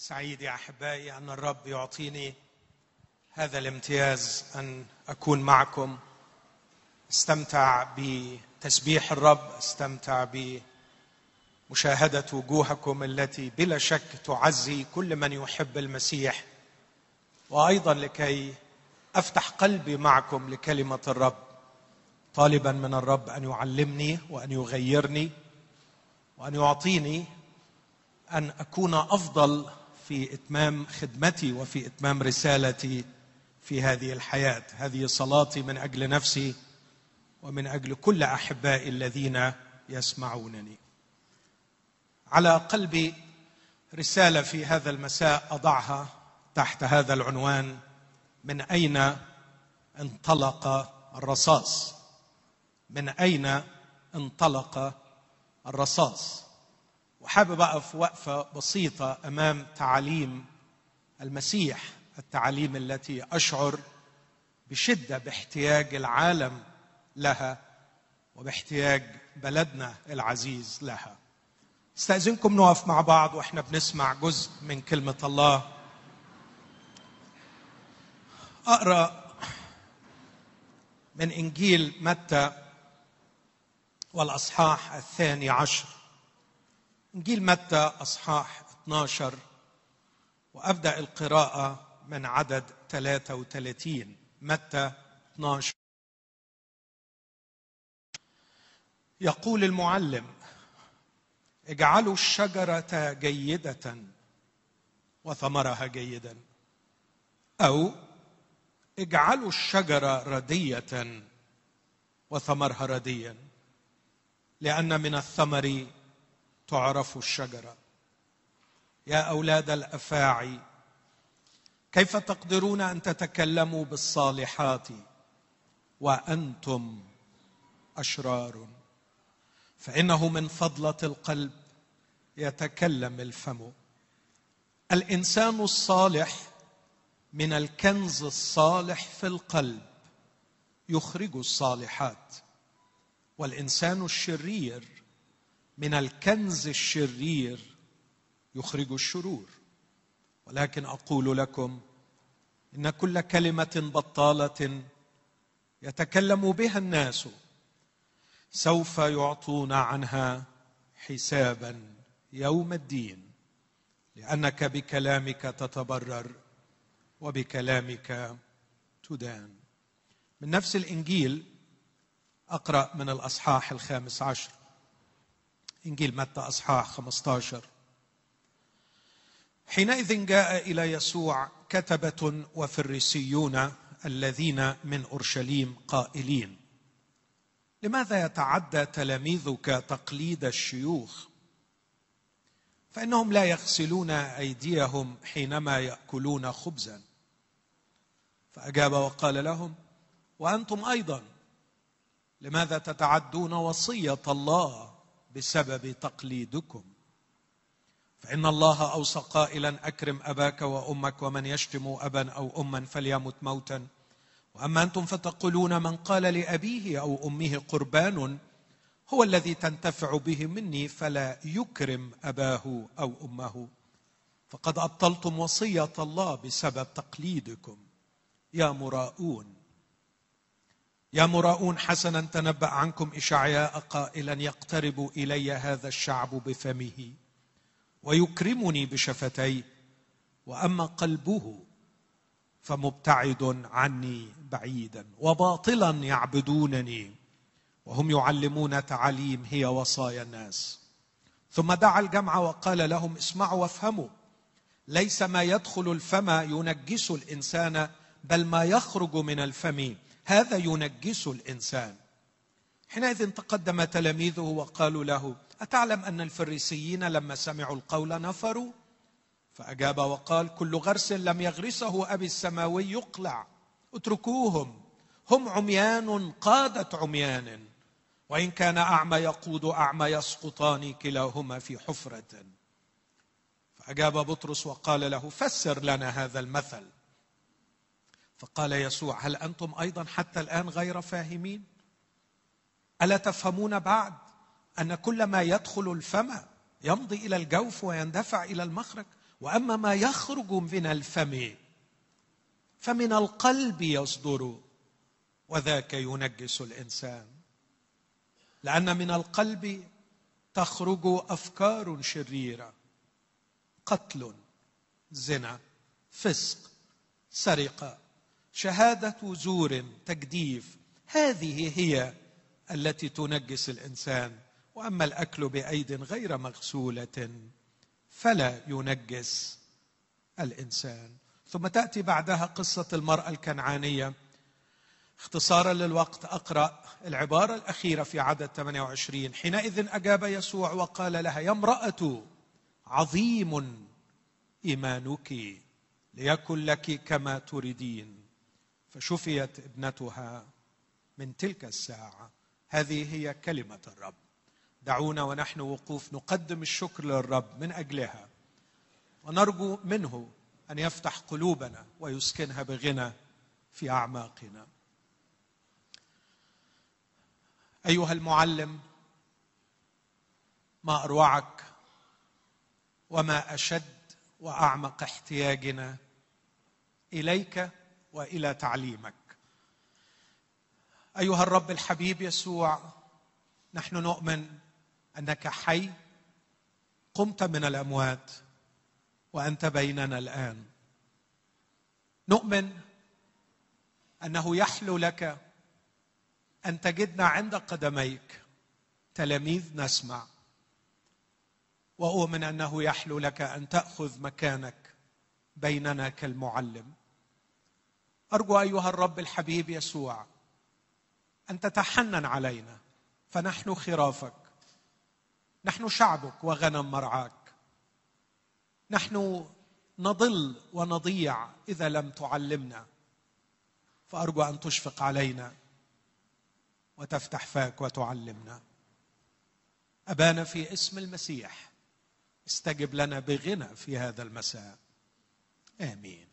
سعيد يا أحبائي أن الرب يعطيني هذا الامتياز أن أكون معكم. استمتع بتسبيح الرب استمتع بمشاهدة وجوهكم التي بلا شك تعزي كل من يحب المسيح. وأيضا لكي أفتح قلبي معكم لكلمة الرب. طالبا من الرب أن يعلمني وأن يغيرني وأن يعطيني أن أكون أفضل في إتمام خدمتي وفي إتمام رسالتي في هذه الحياة. هذه صلاتي من أجل نفسي ومن أجل كل احبائي الذين يسمعونني. على قلبي رسالة في هذا المساء أضعها تحت هذا العنوان من أين انطلق الرصاص؟ من أين انطلق الرصاص؟ وحابب أقف وقفة بسيطة أمام تعاليم المسيح التعاليم التي أشعر بشدة باحتياج العالم لها وباحتياج بلدنا العزيز لها. استأذنكم نقف مع بعض وإحنا بنسمع جزء من كلمة الله. أقرأ من إنجيل متى والأصحاح الثاني عشر. إنجيل متى أصحاح 12 وأبدأ القراءة من عدد 33 متى 12 يقول المعلم اجعلوا الشجرة جيدة وثمرها جيدا أو اجعلوا الشجره ردية وثمرها رديا لأن من الثمر تعرف الشجرة. يا أولاد الأفاعي كيف تقدرون أن تتكلموا بالصالحات وأنتم أشرار؟ فإنه من فضلة القلب يتكلم الفم. الإنسان الصالح من الكنز الصالح في القلب يخرج الصالحات والإنسان الشرير من الكنز الشرير يخرج الشرور. ولكن أقول لكم إن كل كلمة بطالة يتكلم بها الناس سوف يعطون عنها حسابا يوم الدين. لأنك بكلامك تتبرر وبكلامك تدان. من نفس الإنجيل أقرأ من الأصحاح الخامس عشر. إنجيل متى أصحاح 15 حينئذ جاء إلى يسوع كتبة وفريسيون الذين من أورشليم قائلين. لماذا يتعدى تلاميذك تقليد الشيوخ؟ فإنهم لا يغسلون أيديهم حينما يأكلون خبزا. فأجاب وقال لهم وأنتم أيضا. لماذا تتعدون وصية الله؟ بسبب تقليدكم. فإن الله أوصى قائلا أكرم أباك وأمك ومن يشتم ابا أو اما فليمت موتا. وأما أنتم فتقولون من قال لأبيه أو أمه قربان هو الذي تنتفع به مني فلا يكرم أباه أو أمه. فقد أبطلتم وصية الله بسبب تقليدكم. يا مراؤون. يا مراؤون حسنا تنبأ عنكم إشعياء قائلا يقترب إلي هذا الشعب بفمه ويكرمني بشفتيه وأما قلبه فمبتعد عني بعيدا وباطلا يعبدونني وهم يعلمون تعاليم هي وصايا الناس. ثم دعا الجمع وقال لهم اسمعوا وافهموا ليس ما يدخل الفم ينجس الإنسان بل ما يخرج من الفم هذا ينجس الإنسان. حينئذ تقدم تلاميذه وقالوا له أتعلم أن الفريسيين لما سمعوا القول نفروا؟ فأجاب وقال كل غرس لم يغرسه أبي السماوي يقلع. اتركوهم هم عميان قادة عميان. وإن كان أعمى يقود أعمى يسقطان كلاهما في حفرة. فأجاب بطرس وقال له فسر لنا هذا المثل. فقال يسوع هل أنتم أيضا حتى الآن غير فاهمين؟ ألا تفهمون بعد أن كل ما يدخل الفم يمضي إلى الجوف ويندفع إلى المخرج وأما ما يخرج من الفم فمن القلب يصدر وذاك ينجس الإنسان. لأن من القلب تخرج أفكار شريرة قتل زنا فسق سرقة. شهادة زور تجديف. هذه هي التي تنجس الإنسان. وأما الأكل بأيد غير مغسولة فلا ينجس الإنسان. ثم تأتي بعدها قصة المرأة الكنعانية. اختصارا للوقت أقرأ العبارة الأخيرة في عدد 28 حينئذ أجاب يسوع وقال لها يا امرأة عظيم إيمانك ليكن لك كما تريدين. فشفيت ابنتها من تلك الساعة. هذه هي كلمة الرب. دعونا ونحن وقوف نقدم الشكر للرب من أجلها. ونرجو منه أن يفتح قلوبنا ويسكنها بغنى في أعماقنا. أيها المعلم ما أروعك وما أشد وأعمق احتياجنا إليك وإلى تعليمك. أيها الرب الحبيب يسوع نحن نؤمن أنك حي قمت من الأموات وأنت بيننا الآن. نؤمن أنه يحلو لك أن تجدنا عند قدميك تلاميذ نسمع. وأؤمن أنه يحلو لك أن تأخذ مكانك بيننا كالمعلم. أرجو أيها الرب الحبيب يسوع أن تتحنن علينا فنحن خرافك نحن شعبك وغنم مرعاك نحن نضل ونضيع إذا لم تعلمنا فأرجو أن تشفق علينا وتفتح فاك وتعلمنا. أبانا في اسم المسيح استجب لنا بغنى في هذا المساء. آمين.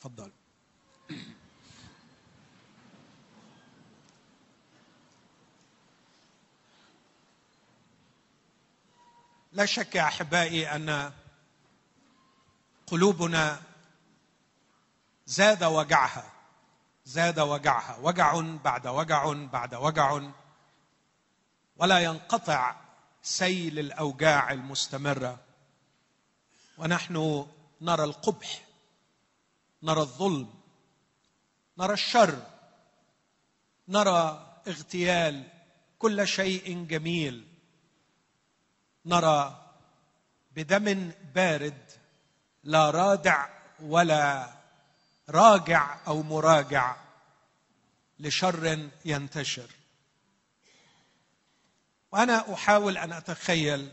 تفضل. لا شك يا أحبائي أن قلوبنا زاد وجعها زاد وجعها. وجع بعد وجع بعد وجع. ولا ينقطع سيل الأوجاع المستمرة. ونحن نرى القبح نرى الظلم نرى الشر نرى اغتيال كل شيء جميل نرى بدم بارد لا رادع ولا راجع أو مراجع لشر ينتشر. وأنا أحاول أن أتخيل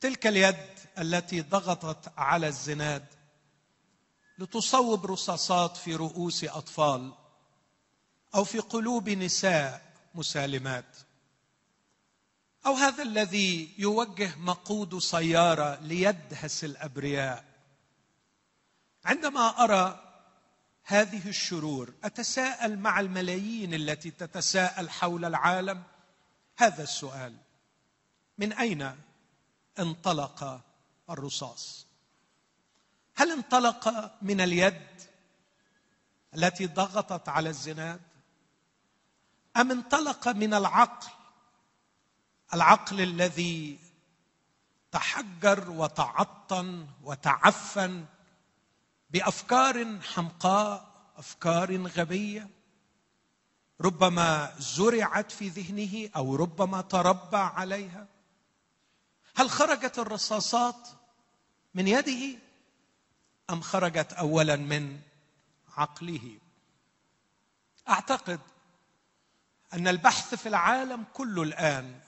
تلك اليد التي ضغطت على الزناد لتصوب رصاصات في رؤوس أطفال أو في قلوب نساء مسالمات. أو هذا الذي يوجه مقود سيارة ليدهس الأبرياء. عندما أرى هذه الشرور أتساءل مع الملايين التي تتساءل حول العالم؟ هذا السؤال من أين انطلق الرصاص؟ هل انطلق من اليد التي ضغطت على الزناد؟ أم انطلق من العقل العقل الذي تحجر وتعطن وتعفن بأفكار حمقاء أفكار غبية؟ ربما زرعت في ذهنه أو ربما تربى عليها؟ هل خرجت الرصاصات من يده؟ أم خرجت اولا من عقله؟ أعتقد أن البحث في العالم كله الآن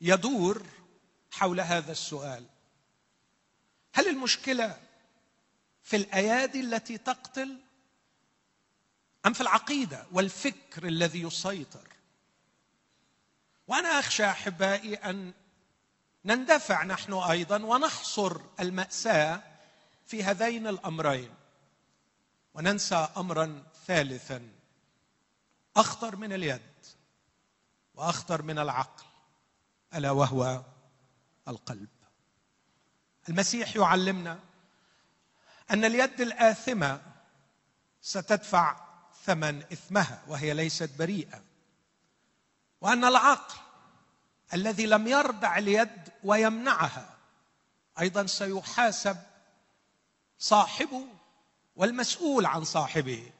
يدور حول هذا السؤال. هل المشكلة في الأيادي التي تقتل أم في العقيدة والفكر الذي يسيطر؟ وأنا أخشى أحبائي أن نندفع نحن أيضا ونحصر المأساة في هذين الأمرين. وننسى امرا ثالثا. أخطر من اليد وأخطر من العقل ألا وهو القلب. المسيح يعلمنا أن اليد الآثمة ستدفع ثمن إثمها وهي ليست بريئة. وأن العقل الذي لم يردع اليد ويمنعها أيضا سيحاسب صاحبه والمسؤول عن صاحبه.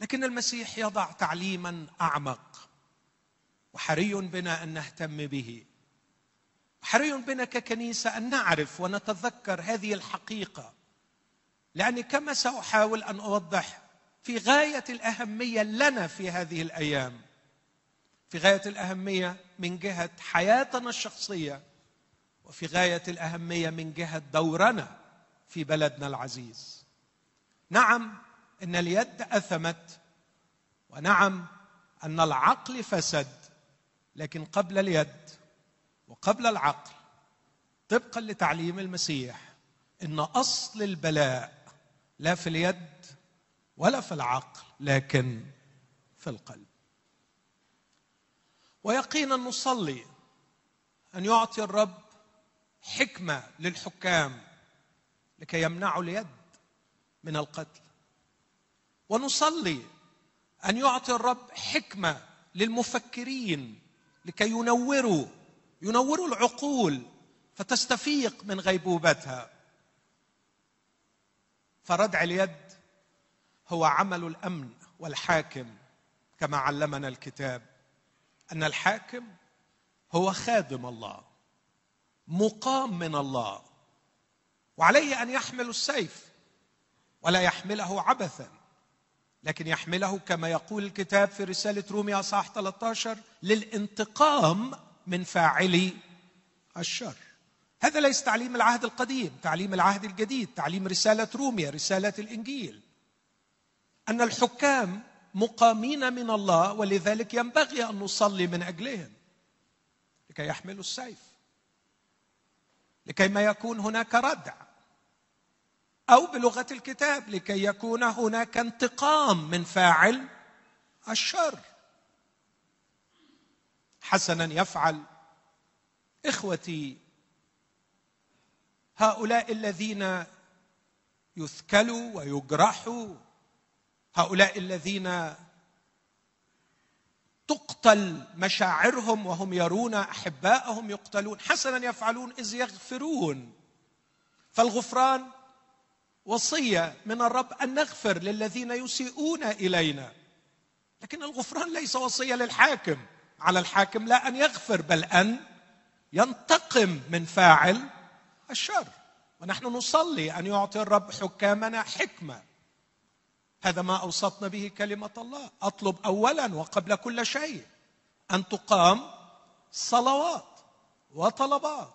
لكن المسيح يضع تعليما أعمق. وحري بنا أن نهتم به. حري بنا ككنيسة أن نعرف ونتذكر هذه الحقيقة. لأني كما سأحاول أن أوضح في غاية الأهمية لنا في هذه الأيام. في غاية الأهمية من جهة حياتنا الشخصية. وفي غاية الأهمية من جهة دورنا. في بلدنا العزيز. نعم إن اليد أثمت ونعم أن العقل فسد لكن قبل اليد وقبل العقل طبقا لتعليم المسيح إن أصل البلاء لا في اليد ولا في العقل لكن في القلب. ويقينا نصلي أن يعطي الرب حكمة للحكام لكي يمنعوا اليد من القتل. ونصلي أن يعطي الرب حكمة للمفكرين لكي ينوروا ينوروا العقول فتستفيق من غيبوبتها. فردع اليد هو عمل الأمن والحاكم كما علمنا الكتاب أن الحاكم هو خادم الله مقام من الله وعليه أن يحمل السيف ولا يحمله عبثا لكن يحمله كما يقول الكتاب في رسالة روميا اصحاح 13 للانتقام من فاعلي الشر. هذا ليس تعليم العهد القديم تعليم العهد الجديد تعليم رسالة روميا رسالة الإنجيل. أن الحكام مقامين من الله ولذلك ينبغي أن نصلي من أجلهم لكي يحملوا السيف. لكي ما يكون هناك ردع. أو بلغة الكتاب لكي يكون هناك انتقام من فاعل الشر. حسنا يفعل إخوتي هؤلاء الذين يثكلوا ويجرحوا هؤلاء الذين تقتل مشاعرهم وهم يرون أحباءهم يقتلون. حسنا يفعلون إذ يغفرون. فالغفران وصية من الرب أن نغفر للذين يسيئون إلينا. لكن الغفران ليس وصية للحاكم. على الحاكم لا أن يغفر بل أن ينتقم من فاعل الشر. ونحن نصلي أن يعطي الرب حكامنا حكمة. هذا ما اوصتنا به كلمة الله. أطلب اولا وقبل كل شيء أن تقام صلوات وطلبات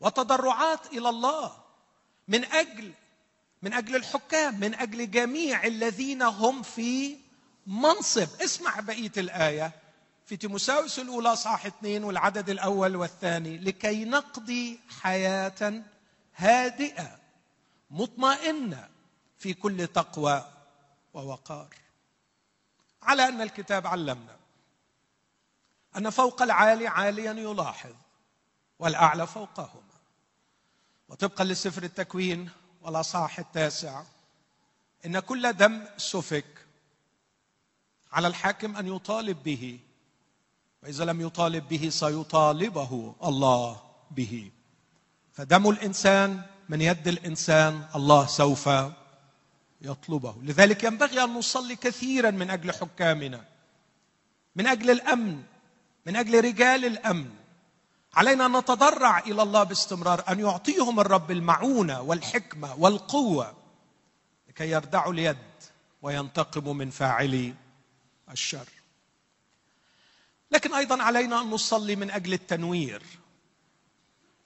وتضرعات إلى الله من أجل من أجل الحكام من أجل جميع الذين هم في منصب. اسمع بقية الآية. في تيموساوس الأولى اصحاح اثنين والعدد الأول والثاني. لكي نقضي حياة هادئة مطمئنة في كل تقوى ووقار على أن الكتاب علمنا. أن فوق العالي عاليا يلاحظ والأعلى فوقهما. وطبقا لسفر التكوين والأصحاح التاسع إن كل دم سفك على الحاكم أن يطالب به وإذا لم يطالب به سيطالبه الله به. فدم الإنسان من يد الإنسان الله سوف يطلبه. لذلك ينبغي أن نصلي كثيرا من أجل حكامنا من أجل الأمن من أجل رجال الأمن. علينا أن نتضرع إلى الله باستمرار أن يعطيهم الرب المعونة والحكمة والقوة لكي يردعوا اليد وينتقموا من فاعلي الشر. لكن أيضا علينا أن نصلي من أجل التنوير.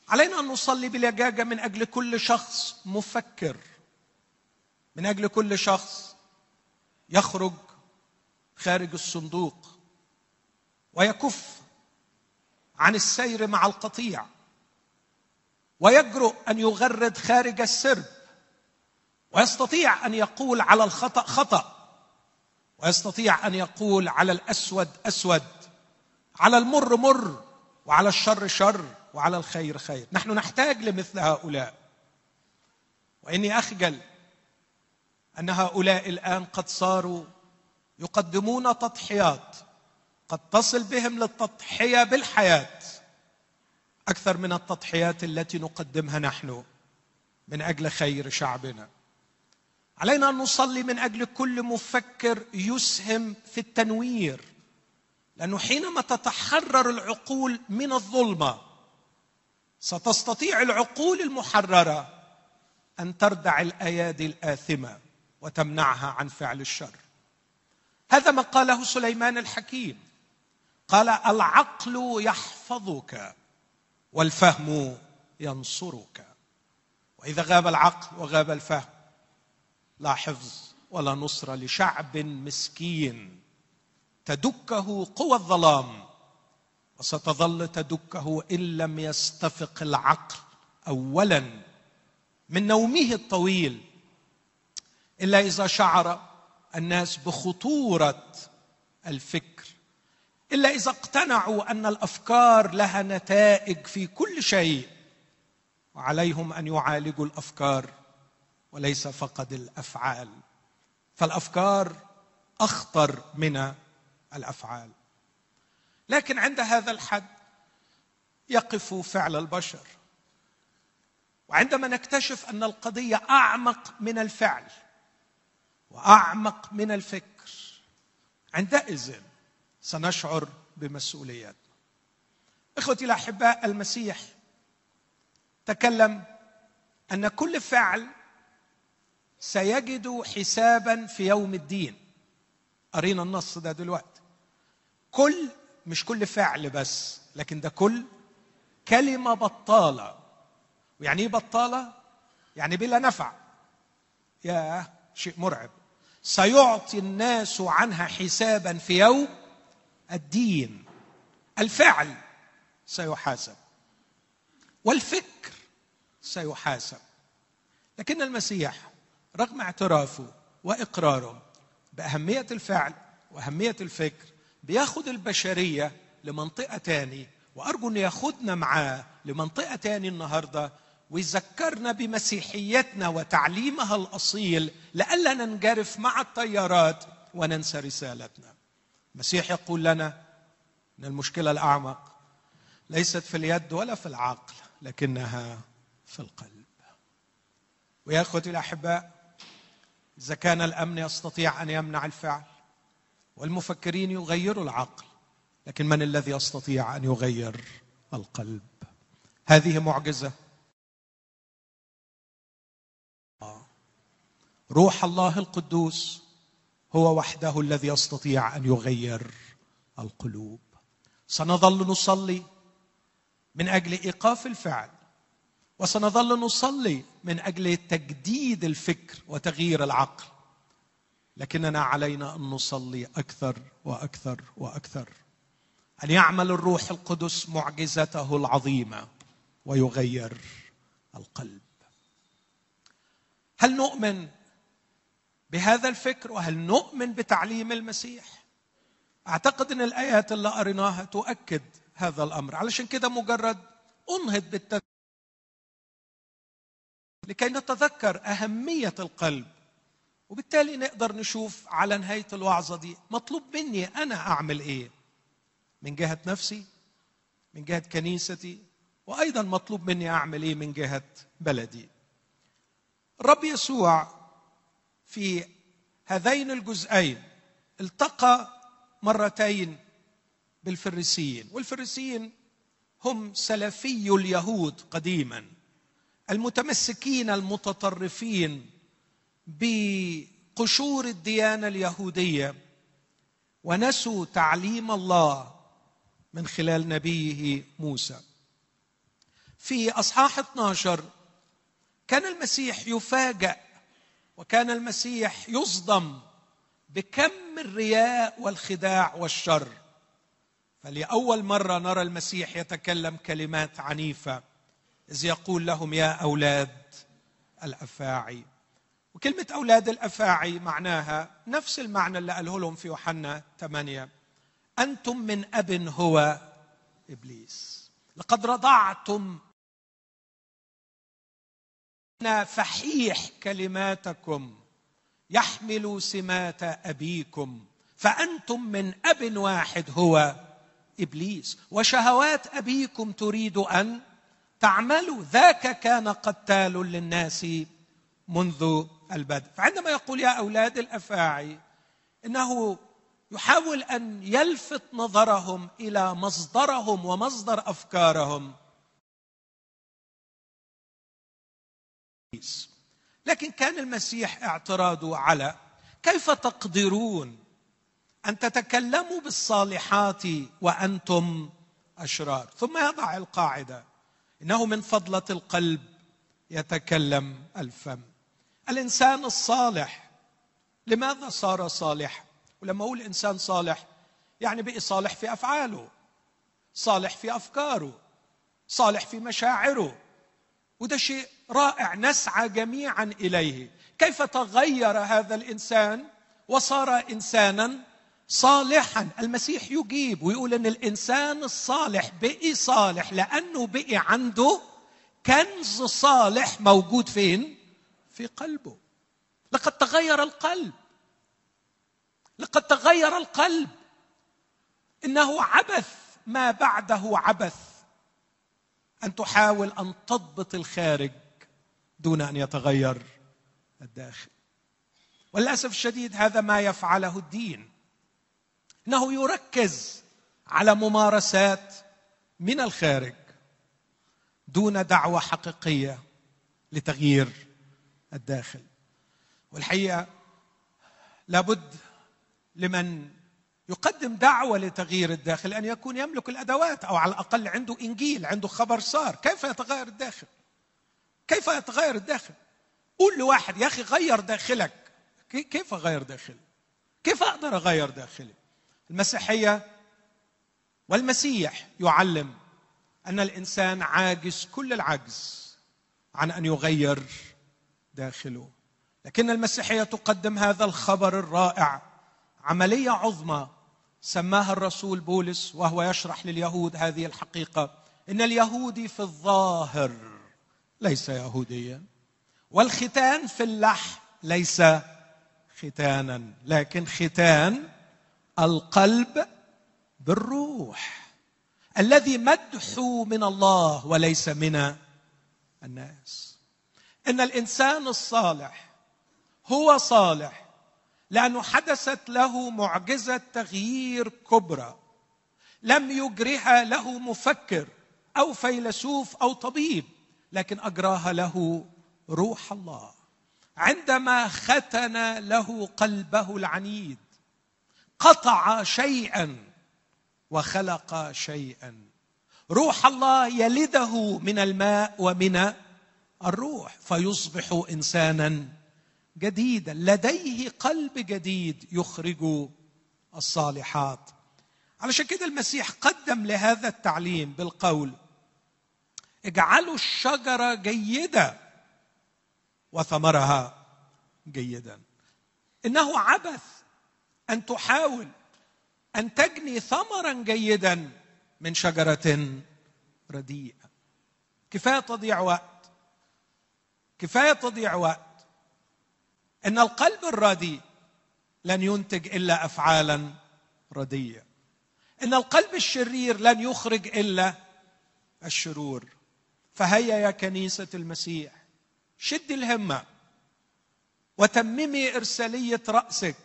علينا أن نصلي بلجاجه من أجل كل شخص مفكر. من أجل كل شخص يخرج خارج الصندوق ويكف عن السير مع القطيع ويجرؤ أن يغرد خارج السرب ويستطيع أن يقول على الخطأ خطأ ويستطيع أن يقول على الأسود أسود على المر مر وعلى الشر شر وعلى الخير خير. نحن نحتاج لمثل هؤلاء. وإني أخجل أن هؤلاء الآن قد صاروا يقدمون تضحيات قد تصل بهم للتضحية بالحياة. أكثر من التضحيات التي نقدمها نحن من أجل خير شعبنا. علينا أن نصلي من أجل كل مفكر يسهم في التنوير لأنه حينما تتحرر العقول من الظلمة ستستطيع العقول المحررة أن تردع الأيادي الآثمة. وتمنعها عن فعل الشر. هذا ما قاله سليمان الحكيم. قال العقل يحفظك والفهم ينصرك. وإذا غاب العقل وغاب الفهم لا حفظ ولا نصره لشعب مسكين. تدكه قوى الظلام وستظل تدكه إن لم يستفق العقل اولا. من نومه الطويل إلا إذا شعر الناس بخطورة الفكر. إلا إذا اقتنعوا أن الأفكار لها نتائج في كل شيء وعليهم أن يعالجوا الأفكار وليس فقط الأفعال. فالأفكار أخطر من الأفعال. لكن عند هذا الحد يقف فعل البشر. وعندما نكتشف أن القضية أعمق من الفعل وأعمق من الفكر. عندئذ سنشعر بمسؤولياتنا إخوتي الأحباء المسيح تكلم أن كل فعل سيجد حسابا في يوم الدين. قرينا النص ده دلوقتي. كل مش كل فعل بس لكن ده كل كلمة بطالة. ويعني إيه بطالة؟ يعني بلا نفع. يا شيء مرعب. سيعطي الناس عنها حسابا في يوم الدين. الفعل سيحاسب. والفكر سيحاسب. لكن المسيح رغم اعترافه وإقراره بأهمية الفعل وأهمية الفكر بيأخذ البشرية لمنطقة تاني وأرجو انه يأخذنا معاه لمنطقة تاني النهارده ويذكرنا بمسيحيتنا وتعليمها الأصيل لئلا ننجرف مع التيارات وننسى رسالتنا. المسيح يقول لنا إن المشكلة الأعمق ليست في اليد ولا في العقل لكنها في القلب. ويا أخوتي الأحباء إذا كان الأمن يستطيع أن يمنع الفعل والمفكرين يغيروا العقل لكن من الذي يستطيع أن يغير القلب هذه معجزة روح الله القدوس هو وحده الذي يستطيع أن يغير القلوب. سنظل نصلي من أجل إيقاف الفعل وسنظل نصلي من أجل تجديد الفكر وتغيير العقل لكننا علينا أن نصلي أكثر وأكثر وأكثر. ان يعمل الروح القدس معجزته العظيمة ويغير القلب؟ هل نؤمن بهذا الفكر وهل نؤمن بتعليم المسيح؟ أعتقد إن الآيات اللي قريناها تؤكد هذا الأمر. علشان كده مجرد أنهض بالتذكر. لكي نتذكر أهمية القلب وبالتالي نقدر نشوف على نهاية الوعظة دي مطلوب مني أنا أعمل إيه؟ من جهة نفسي من جهة كنيستي وأيضا مطلوب مني أعمل إيه من جهة بلدي؟ الرب يسوع في هذين الجزئين التقى مرتين بالفريسيين والفريسيين هم سلفي اليهود قديما المتمسكين المتطرفين بقشور الديانة اليهودية ونسوا تعليم الله من خلال نبيه موسى. في أصحاح 12 كان المسيح يفاجأ وكان المسيح يصدم بكم الرياء والخداع والشر. فلأول مرة نرى المسيح يتكلم كلمات عنيفة إذ يقول لهم يا أولاد الأفاعي. وكلمة أولاد الأفاعي معناها نفس المعنى اللي قاله لهم في يوحنا 8 أنتم من أب هو إبليس. لقد رضعتم فحيح كلماتكم يحمل سمات ابيكم فانتم من اب واحد هو ابليس وشهوات ابيكم تريد ان تعملوا ذاك كان قتال للناس منذ البدء فعندما يقول يا أولاد الأفاعي إنه يحاول أن يلفت نظرهم إلى مصدرهم ومصدر أفكارهم لكن كان المسيح اعتراضه على كيف تقدرون أن تتكلموا بالصالحات وأنتم أشرار؟ ثم يضع القاعدة. إنه من فضلة القلب يتكلم الفم. الإنسان الصالح لماذا صار صالحا ولما أقول إنسان صالح يعني بقي صالح في أفعاله صالح في أفكاره صالح في مشاعره. وده شيء رائع نسعى جميعا إليه. كيف تغير هذا الإنسان؟ وصار انسانا صالحا. المسيح يجيب ويقول إن الإنسان الصالح بقي صالح لأنه بقي عنده كنز صالح موجود فين؟ في قلبه. لقد تغير القلب. لقد تغير القلب. إنه عبث ما بعده عبث. أن تحاول أن تضبط الخارج. دون أن يتغير الداخل. وللاسف الشديد هذا ما يفعله الدين. إنه يركز على ممارسات من الخارج دون دعوة حقيقية لتغيير الداخل. والحقيقة لابد لمن يقدم دعوة لتغيير الداخل أن يكون يملك الأدوات أو على الأقل عنده إنجيل عنده خبر صار. كيف يتغير الداخل؟ كيف يتغير الداخل؟ قول لواحد يا أخي غير داخلك. كيف أغير داخلي؟ كيف أقدر أغير داخلي؟ المسيحية والمسيح يعلم أن الإنسان عاجز كل العجز عن أن يغير داخله. لكن المسيحية تقدم هذا الخبر الرائع عملية عظمى سماها الرسول بولس وهو يشرح لليهود هذه الحقيقة إن اليهودي في الظاهر ليس يهوديا. والختان في اللحم ليس ختانا لكن ختان القلب بالروح. الذي مدحو من الله وليس من الناس. إن الإنسان الصالح هو صالح لأنه حدثت له معجزة تغيير كبرى. لم يجرها له مفكر أو فيلسوف أو طبيب. لكن اجراها له روح الله. عندما ختن له قلبه العنيد قطع شيئا وخلق شيئا. روح الله يلده من الماء ومن الروح فيصبح انسانا جديدا. لديه قلب جديد يخرج الصالحات. علشان كده المسيح قدم لهذا التعليم بالقول اجعلوا الشجرة جيدة وثمرها جيدا. إنه عبث أن تحاول أن تجني ثمرا جيدا من شجرة رديئة. كفاية تضيع وقت. كفاية تضيع وقت. إن القلب الرديء لن ينتج إلا أفعالا رديه إن القلب الشرير لن يخرج إلا الشرور. فهيا يا كنيسة المسيح شد الهمة وتممي إرسالية رأسك.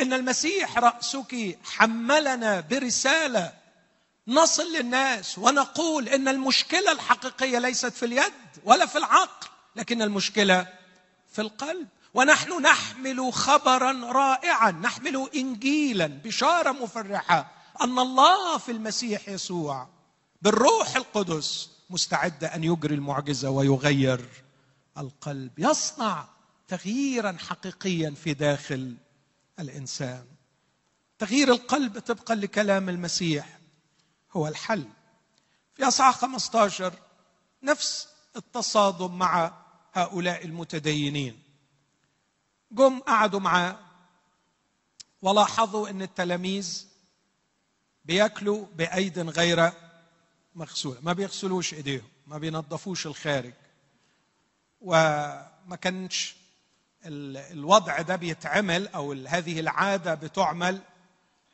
إن المسيح رأسك حملنا برسالة نصل للناس ونقول إن المشكلة الحقيقية ليست في اليد ولا في العقل لكن المشكلة في القلب. ونحن نحمل خبرا رائعا نحمل انجيلا بشارة مفرحة أن الله في المسيح يسوع بالروح القدس. مستعد أن يجري المعجزة ويغير القلب. يصنع تغييرا حقيقيا في داخل الإنسان. تغيير القلب طبقا لكلام المسيح هو الحل. في إصحاح 15 نفس التصادم مع هؤلاء المتدينين. جم قعدوا معاه ولاحظوا إن التلاميذ بيأكلوا بأيد غير مغسوله ما بيغسلوش إيديهم ما بينظفوش الخارج. وما كانش الوضع ده بيتعمل أو هذه العادة بتعمل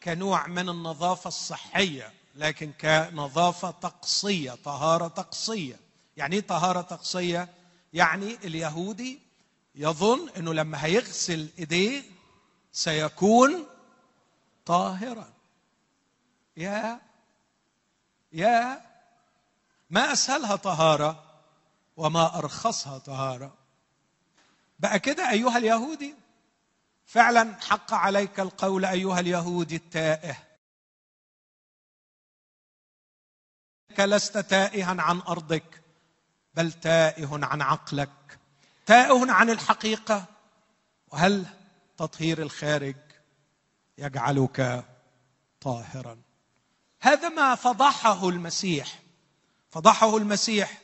كنوع من النظافة الصحية لكن كنظافة طقسية طهارة طقسية. يعني إيه طهارة طقسية؟ يعني اليهودي يظن إنه لما هيغسل إيديه سيكون طاهرا. يا يا ما أسهلها طهارة وما أرخصها طهارة. بقى كده أيها اليهودي فعلا حق عليك القول أيها اليهودي التائه. لست تائها عن أرضك بل تائه عن عقلك. تائه عن الحقيقة وهل تطهير الخارج يجعلك طاهرا؟ هذا ما فضحه المسيح. فضحه المسيح.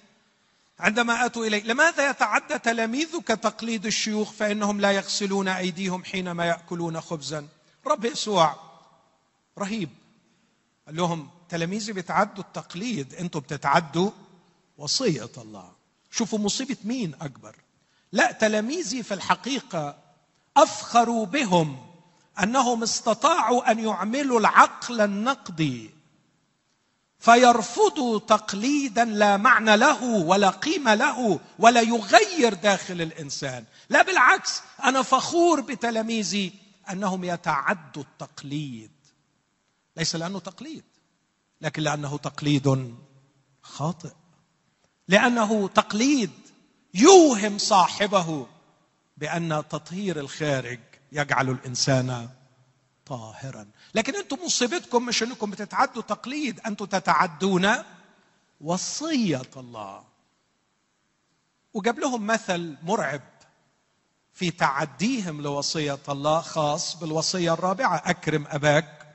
عندما أتوا إليه لماذا يتعدى تلاميذك تقليد الشيوخ فإنهم لا يغسلون أيديهم حينما يأكلون خبزا؟ رب يسوع. رهيب. قال لهم تلاميذي بتعدوا التقليد أنتم بتتعدوا وصية الله. شوفوا مصيبة مين أكبر. لا تلاميذي في الحقيقة أفخروا بهم أنهم استطاعوا أن يعملوا العقل النقدي. فيرفضوا تقليدا لا معنى له ولا قيمة له ولا يغير داخل الإنسان. لا بالعكس أنا فخور بتلاميذي أنهم يتعدوا التقليد. ليس لأنه تقليد لكن لأنه تقليد خاطئ. لأنه تقليد يوهم صاحبه بأن تطهير الخارج يجعل الإنسان طاهرا. لكن أنتم مصيبتكم مش انكم بتتعدوا تقليد أنتم تتعدون وصية الله. وجاب لهم مثل مرعب في تعديهم لوصية الله خاص بالوصية الرابعة أكرم أباك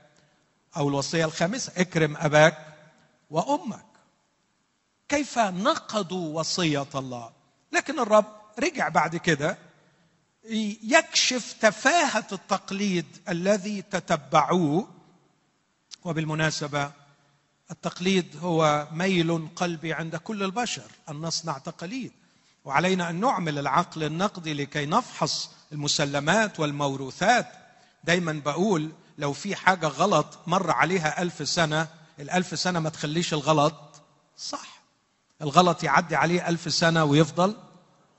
أو الوصية الخامسة أكرم أباك وأمك. كيف نقضوا وصية الله؟ لكن الرب رجع بعد كده يكشف تفاهة التقليد الذي تتبعوه. وبالمناسبة التقليد هو ميل قلبي عند كل البشر أن نصنع تقاليد وعلينا أن نعمل العقل النقدي لكي نفحص المسلمات والموروثات. دايما بقول لو في حاجة غلط مر عليها ألف سنة الألف سنة ما تخليش الغلط صح. الغلط يعدي عليه ألف سنة ويفضل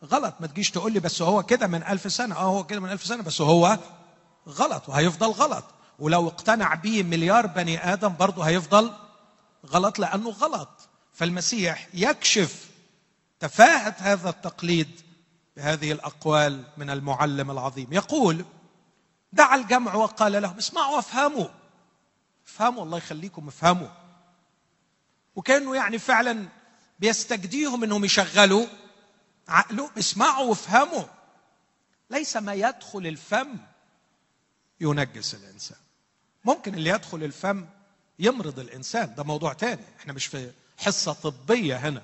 غلط. ما تجيش تقول لي بس هو كده من ألف سنة. آه هو كده من ألف سنة بس هو غلط وهيفضل غلط. ولو اقتنع به مليار بني آدم برضه هيفضل غلط لأنه غلط. فالمسيح يكشف تفاهة هذا التقليد بهذه الأقوال من المعلم العظيم. يقول دعا الجمع وقال لهم اسمعوا وافهموا. افهموا الله يخليكم افهموا. وكأنه يعني فعلا بيستجديهم إنهم يشغلوا عقله اسمعوا وافهموا. ليس ما يدخل الفم ينجس الإنسان. ممكن اللي يدخل الفم يمرض الإنسان. ده موضوع تاني. إحنا مش في حصة طبية هنا.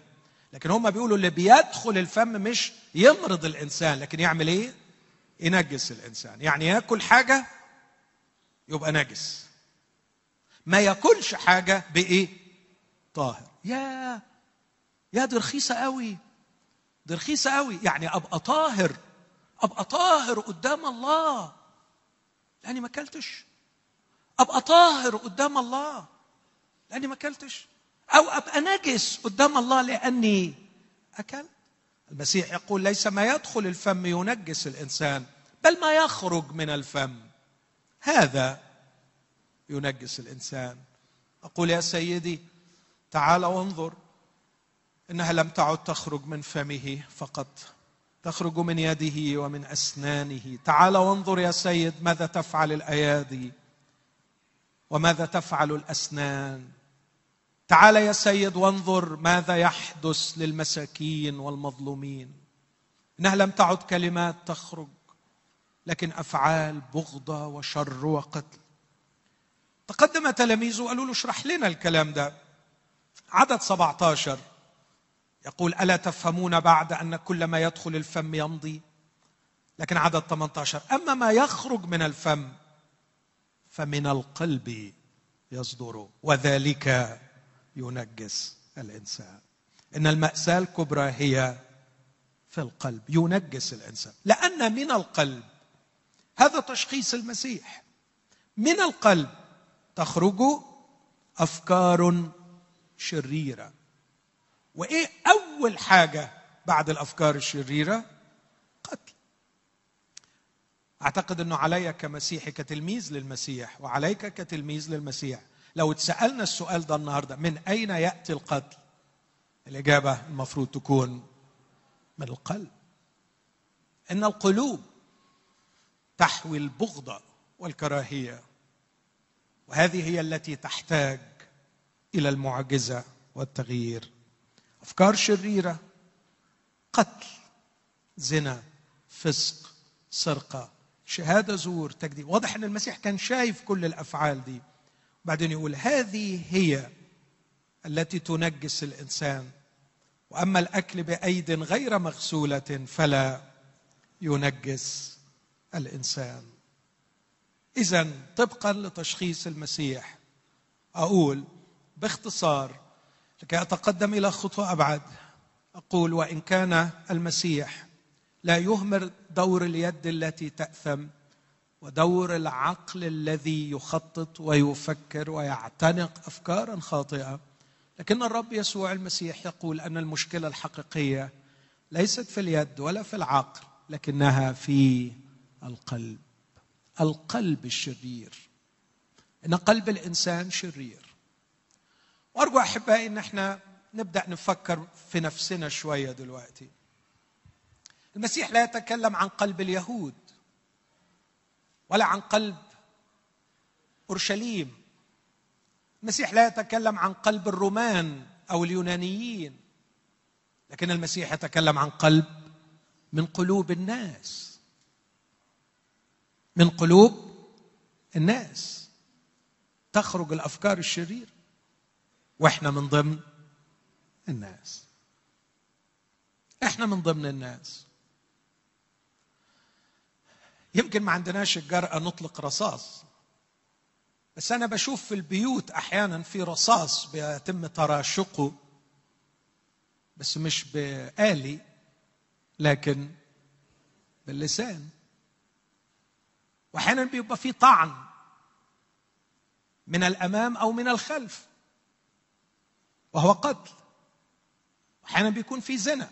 لكن هم بيقولوا اللي بيدخل الفم مش يمرض الإنسان لكن يعمل إيه؟ ينجس الإنسان. يعني ياكل حاجة يبقى نجس. ما ياكلش حاجة بإيه؟ طاهر. يا يا دي رخيصة قوي. دي رخيصة قوي يعني أبقى طاهر أبقى طاهر قدام الله. لأني ما أكلتش. أبقى طاهر قدام الله. لأني ما أكلتش. أو أبقى نجس قدام الله لأني أكلت. المسيح يقول ليس ما يدخل الفم ينجس الإنسان بل ما يخرج من الفم. هذا ينجس الإنسان. أقول يا سيدي تعال وانظر. إنها لم تعد تخرج من فمه فقط تخرج من يده ومن أسنانه. تعال وانظر يا سيد ماذا تفعل الأيادي؟ وماذا تفعل الأسنان؟ تعال يا سيد وانظر ماذا يحدث للمساكين والمظلومين. إنها لم تعد كلمات تخرج لكن أفعال بغضه وشر وقتل. تقدم تلاميذه وقالوا له اشرح لنا الكلام ده. عدد 17 يقول ألا تفهمون بعد أن كل ما يدخل الفم يمضي؟ لكن عدد 18 أما ما يخرج من الفم فمن القلب يصدر وذلك ينجس الإنسان. إن المأساة الكبرى هي في القلب ينجس الإنسان. لأن من القلب هذا تشخيص المسيح. من القلب تخرج أفكار شريرة. وإيه أول حاجة بعد الأفكار الشريرة؟ قتل. أعتقد إنه علي كمسيحي كتلميذ للمسيح وعليك كتلميذ للمسيح. لو اتسألنا السؤال ده النهارده من أين يأتي القتل؟ الإجابة المفروض تكون من القلب. إن القلوب تحوي البغضه والكراهية وهذه هي التي تحتاج إلى المعجزة والتغيير. أفكار شريرة. قتل زنا فسق سرقة شهادة زور تكذيب. واضح إن المسيح كان شايف كل الأفعال دي. بعدين يقول هذه هي التي تنجس الإنسان. وأما الأكل بأيد غير مغسولة فلا ينجس الإنسان. اذا طبقا لتشخيص المسيح أقول باختصار لكي اتقدم إلى خطوة أبعد. أقول وإن كان المسيح لا يهمل دور اليد التي تأثم ودور العقل الذي يخطط ويفكر ويعتنق أفكارا خاطئة لكن الرب يسوع المسيح يقول أن المشكلة الحقيقية ليست في اليد ولا في العقل لكنها في القلب. القلب الشرير. إن قلب الإنسان شرير. وأرجو أحبائي إن إحنا نبدأ نفكر في نفسنا شوية دلوقتي. المسيح لا يتكلم عن قلب اليهود ولا عن قلب أورشليم. المسيح لا يتكلم عن قلب الرومان أو اليونانيين لكن المسيح يتكلم عن قلب من قلوب الناس. من قلوب الناس. تخرج الأفكار الشريرة. وإحنا من ضمن الناس. إحنا من ضمن الناس. يمكن ما عندناش الجرأة نطلق رصاص بس أنا بشوف في البيوت أحيانا في رصاص بيتم تراشقه بس مش بآلي لكن باللسان. وأحيانا بيبقى في طعن من الأمام أو من الخلف. وهو قتل. واحيانا بيكون في زنا.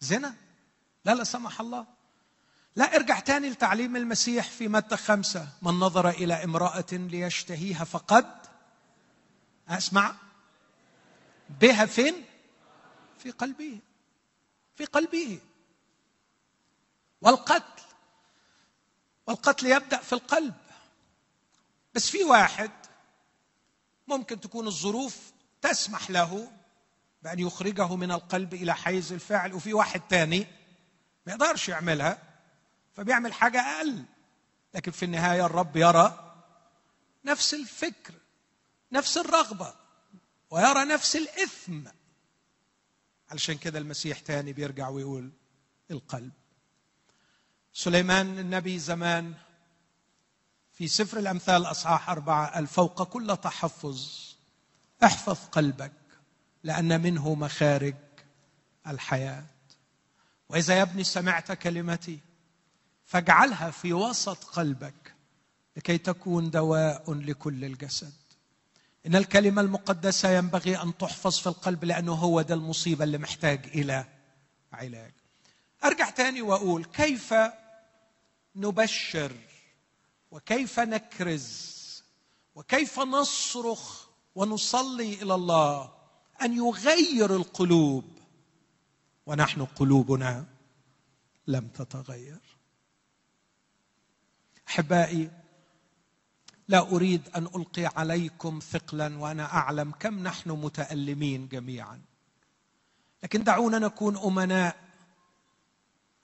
زنا؟ لا لا سمح الله. لا ارجع تاني لتعليم المسيح في متى خمسة. من نظر إلى امرأة ليشتهيها فقد. أسمع. بها فين؟ في قلبه. في قلبه. والقتل. والقتل يبدأ في القلب. بس في واحد ممكن تكون الظروف تسمح له بأن يخرجه من القلب إلى حيز الفعل وفي واحد تاني ما يقدرش يعملها فبيعمل حاجة أقل. لكن في النهاية الرب يرى نفس الفكر نفس الرغبة ويرى نفس الإثم. علشان كده المسيح تاني بيرجع ويقول القلب. سليمان النبي زمان في سفر الأمثال أصحاح أربعة قال فوق كل تحفظ احفظ قلبك لأن منه مخارج الحياة. وإذا يا ابني سمعت كلمتي فاجعلها في وسط قلبك لكي تكون دواء لكل الجسد. إن الكلمة المقدسة ينبغي أن تحفظ في القلب لأنه هو ده المصيبة اللي محتاج إلى علاج. أرجع تاني وأقول كيف نبشر وكيف نكرز وكيف نصرخ ونصلي إلى الله أن يغير القلوب ونحن قلوبنا لم تتغير. أحبائي لا أريد أن ألقي عليكم ثقلا وأنا أعلم كم نحن متألمين جميعا. لكن دعونا نكون أمناء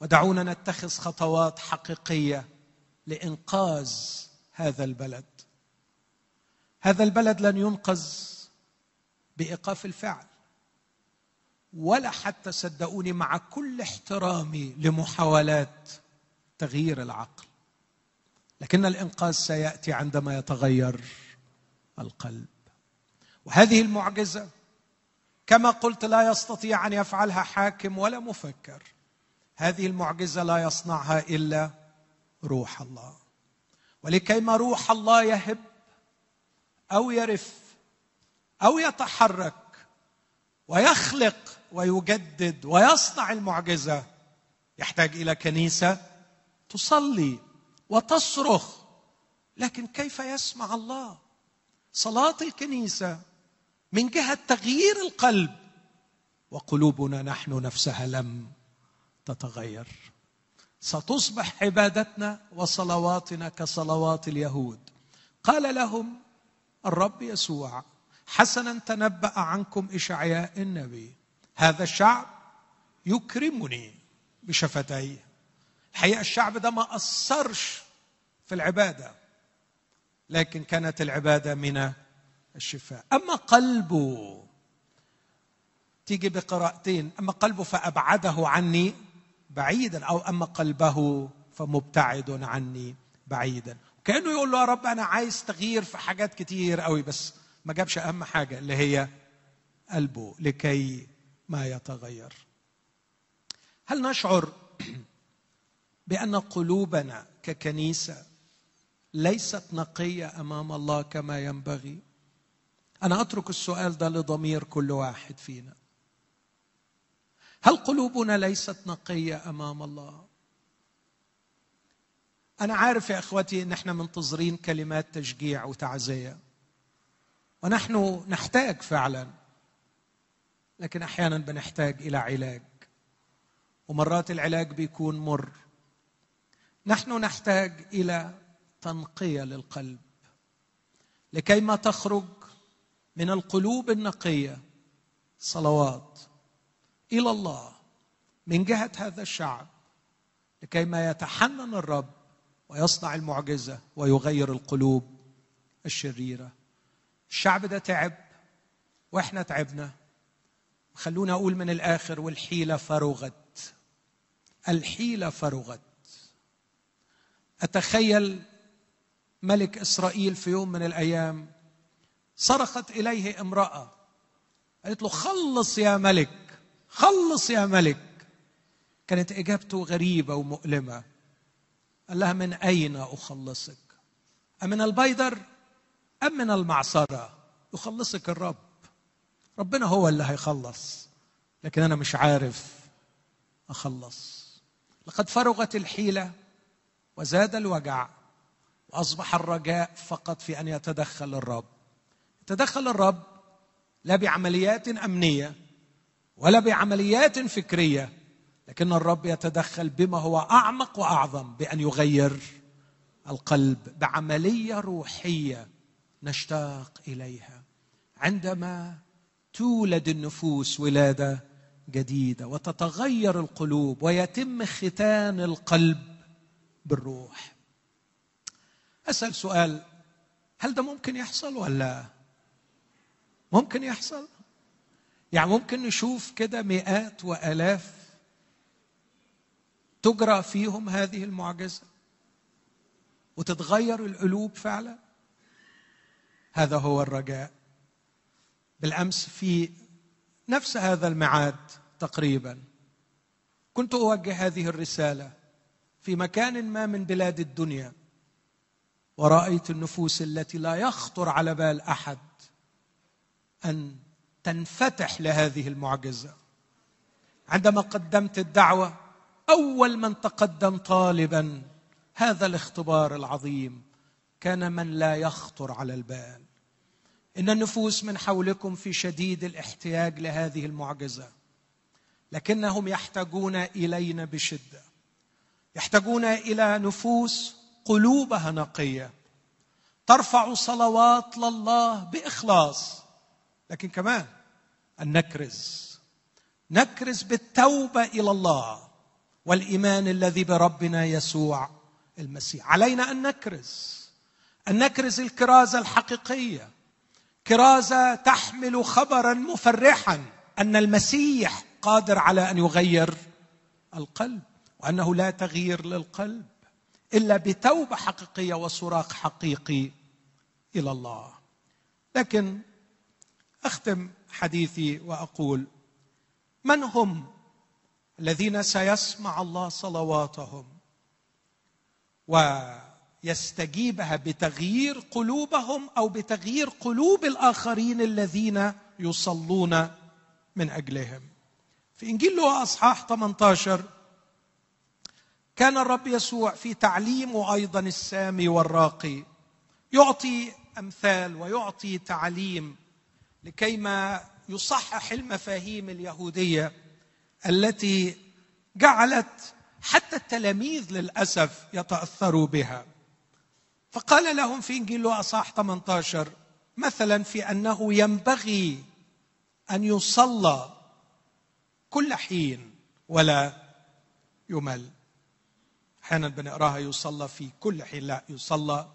ودعونا نتخذ خطوات حقيقية لإنقاذ هذا البلد. هذا البلد لن ينقذ بإيقاف الفعل ولا حتى صدقوني مع كل احترامي لمحاولات تغيير العقل. لكن الإنقاذ سيأتي عندما يتغير القلب. وهذه المعجزة كما قلت لا يستطيع أن يفعلها حاكم ولا مفكر. هذه المعجزة لا يصنعها إلا روح الله. ولكيما روح الله يهب أو يرف أو يتحرك ويخلق ويجدد ويصنع المعجزة يحتاج إلى كنيسة تصلي وتصرخ. لكن كيف يسمع الله؟ صلاة الكنيسة من جهة تغيير القلب وقلوبنا نحن نفسها لم تتغير. ستصبح عبادتنا وصلواتنا كصلوات اليهود. قال لهم الرب يسوع حسنا تنبأ عنكم إشعياء النبي. هذا الشعب يكرمني بشفتيه. الحقيقة الشعب ده ما أثرش في العبادة لكن كانت العبادة من الشفاء. أما قلبه تيجي بقراءتين أما قلبه فأبعده عني بعيدا أو أما قلبه فمبتعد عني بعيدا. كأنه يقول له يا رب أنا عايز تغيير في حاجات كتير قوي بس ما جابش أهم حاجة اللي هي قلبه لكي ما يتغير. هل نشعر بأن قلوبنا ككنيسة ليست نقية أمام الله كما ينبغي؟ أنا أترك السؤال ده لضمير كل واحد فينا. هل قلوبنا ليست نقية أمام الله؟ أنا عارف يا إخوتي إن إحنا منتظرين كلمات تشجيع وتعزية ونحن نحتاج فعلا لكن أحيانا بنحتاج إلى علاج ومرات العلاج بيكون مر. نحن نحتاج إلى تنقية للقلب لكي ما تخرج من القلوب النقية صلوات. إلى الله من جهة هذا الشعب لكي ما يتحنن الرب ويصنع المعجزة ويغير القلوب الشريرة. الشعب ده تعب وإحنا تعبنا. خلونا أقول من الآخر والحيلة فرغت. الحيلة فرغت. أتخيل ملك إسرائيل في يوم من الأيام صرخت إليه امرأة قالت له خلص يا ملك. خلص يا ملك. كانت إجابته غريبة ومؤلمة. قال لها من أين أخلصك؟ امن البيدر أم من المعصرة؟ يخلصك الرب. ربنا هو اللي هيخلص لكن أنا مش عارف أخلص. لقد فرغت الحيلة وزاد الوجع وأصبح الرجاء فقط في أن يتدخل الرب. يتدخل الرب لا بعمليات أمنية ولا بعمليات فكرية لكن الرب يتدخل بما هو أعمق وأعظم بأن يغير القلب بعملية روحية نشتاق إليها. عندما تولد النفوس ولادة جديدة وتتغير القلوب ويتم ختان القلب بالروح. أسأل سؤال هل ده ممكن يحصل ولا ممكن يحصل؟ يعني ممكن نشوف كده مئات وآلاف تجرى فيهم هذه المعجزة وتتغير القلوب فعلا. هذا هو الرجاء. بالأمس في نفس هذا الميعاد تقريبا كنت أوجه هذه الرسالة في مكان ما من بلاد الدنيا ورأيت النفوس التي لا يخطر على بال أحد أن تنفتح لهذه المعجزة. عندما قدمت الدعوة أول من تقدم طالبا هذا الاختبار العظيم كان من لا يخطر على البال. إن النفوس من حولكم في شديد الاحتياج لهذه المعجزة. لكنهم يحتاجون إلينا بشدة. يحتاجون إلى نفوس قلوبها نقية. ترفع صلوات لله بإخلاص. لكن كمان ان نكرز نكرز بالتوبة إلى الله والإيمان الذي بربنا يسوع المسيح. علينا أن نكرز. ان نكرز الكرازة الحقيقية. كرازة تحمل خبرا مفرحا أن المسيح قادر على أن يغير القلب وأنه لا تغيير للقلب إلا بتوبة حقيقية وصراخ حقيقي إلى الله. لكن أختم حديثي وأقول من هم الذين سيسمع الله صلواتهم ويستجيبها بتغيير قلوبهم أو بتغيير قلوب الآخرين الذين يصلون من أجلهم؟ في إنجيل لوقا أصحاح 18 كان الرب يسوع في تعليمه أيضا السامي والراقي يعطي أمثال ويعطي تعليم لكيما يصحح المفاهيم اليهودية التي جعلت حتى التلاميذ للأسف يتأثروا بها. فقال لهم في إنجيل اصحاح 18 مثلا في أنه ينبغي أن يصلى كل حين ولا يمل. أحيانا بنقراها يصلى في كل حين لا يصلى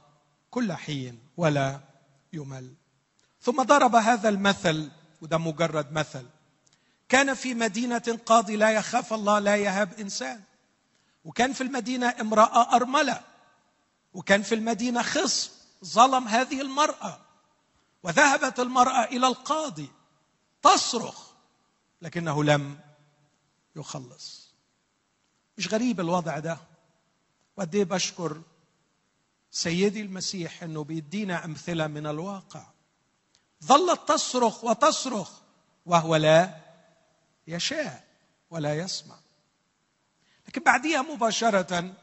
كل حين ولا يمل. ثم ضرب هذا المثل وده مجرد مثل. كان في مدينة قاضي لا يخاف الله لا يهاب إنسان. وكان في المدينة امرأة أرملة. وكان في المدينة خصم. ظلم هذه المرأة. وذهبت المرأة إلى القاضي. تصرخ. لكنه لم يخلص. مش غريب الوضع ده؟ وقد إيه بشكر سيدي المسيح إنه بيدينا أمثلة من الواقع. ظلت تصرخ وتصرخ وهو لا يشاء ولا يسمع. لكن بعديها مباشرة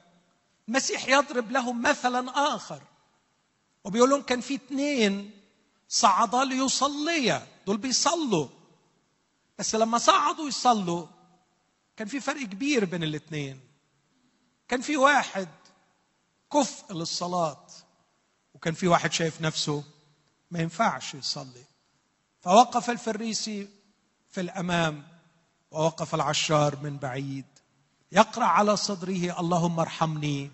المسيح يضرب لهم مثلا آخر. وبيقول لهم كان في اثنين صعدا ليصليا دول بيصلوا. بس لما صعدوا يصلوا كان في فرق كبير بين الاثنين. كان في واحد كفء للصلاة وكان في واحد شايف نفسه ما ينفعش يصلي. فوقف الفريسي في الأمام ووقف العشار من بعيد. يقرأ على صدره اللهم ارحمني.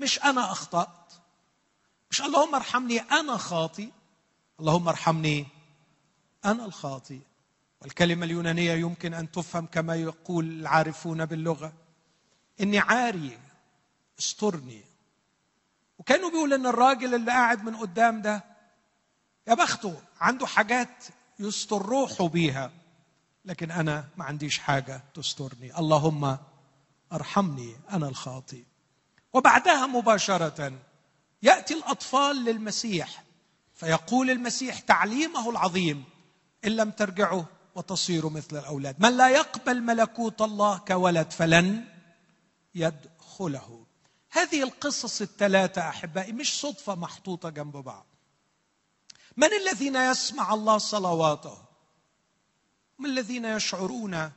مش أنا أخطأت. مش اللهم ارحمني أنا خاطي اللهم ارحمني أنا الخاطئ. والكلمة اليونانية يمكن أن تفهم كما يقول العارفون باللغة. إني عاري استرني. وكانوا بيقول إن الراجل اللي قاعد من قدام ده يا بخته عنده حاجات يستر روحه بيها. لكن أنا ما عنديش حاجة تسترني. اللهم أرحمني أنا الخاطئ. وبعدها مباشرة يأتي الأطفال للمسيح. فيقول المسيح تعليمه العظيم إن لم ترجعوا وتصيروا مثل الأولاد. من لا يقبل ملكوت الله كولد فلن يدخله. هذه القصص الثلاثة أحبائي مش صدفة محطوطة جنب بعض. من الذين يسمع الله صلواته؟ من الذين يشعرون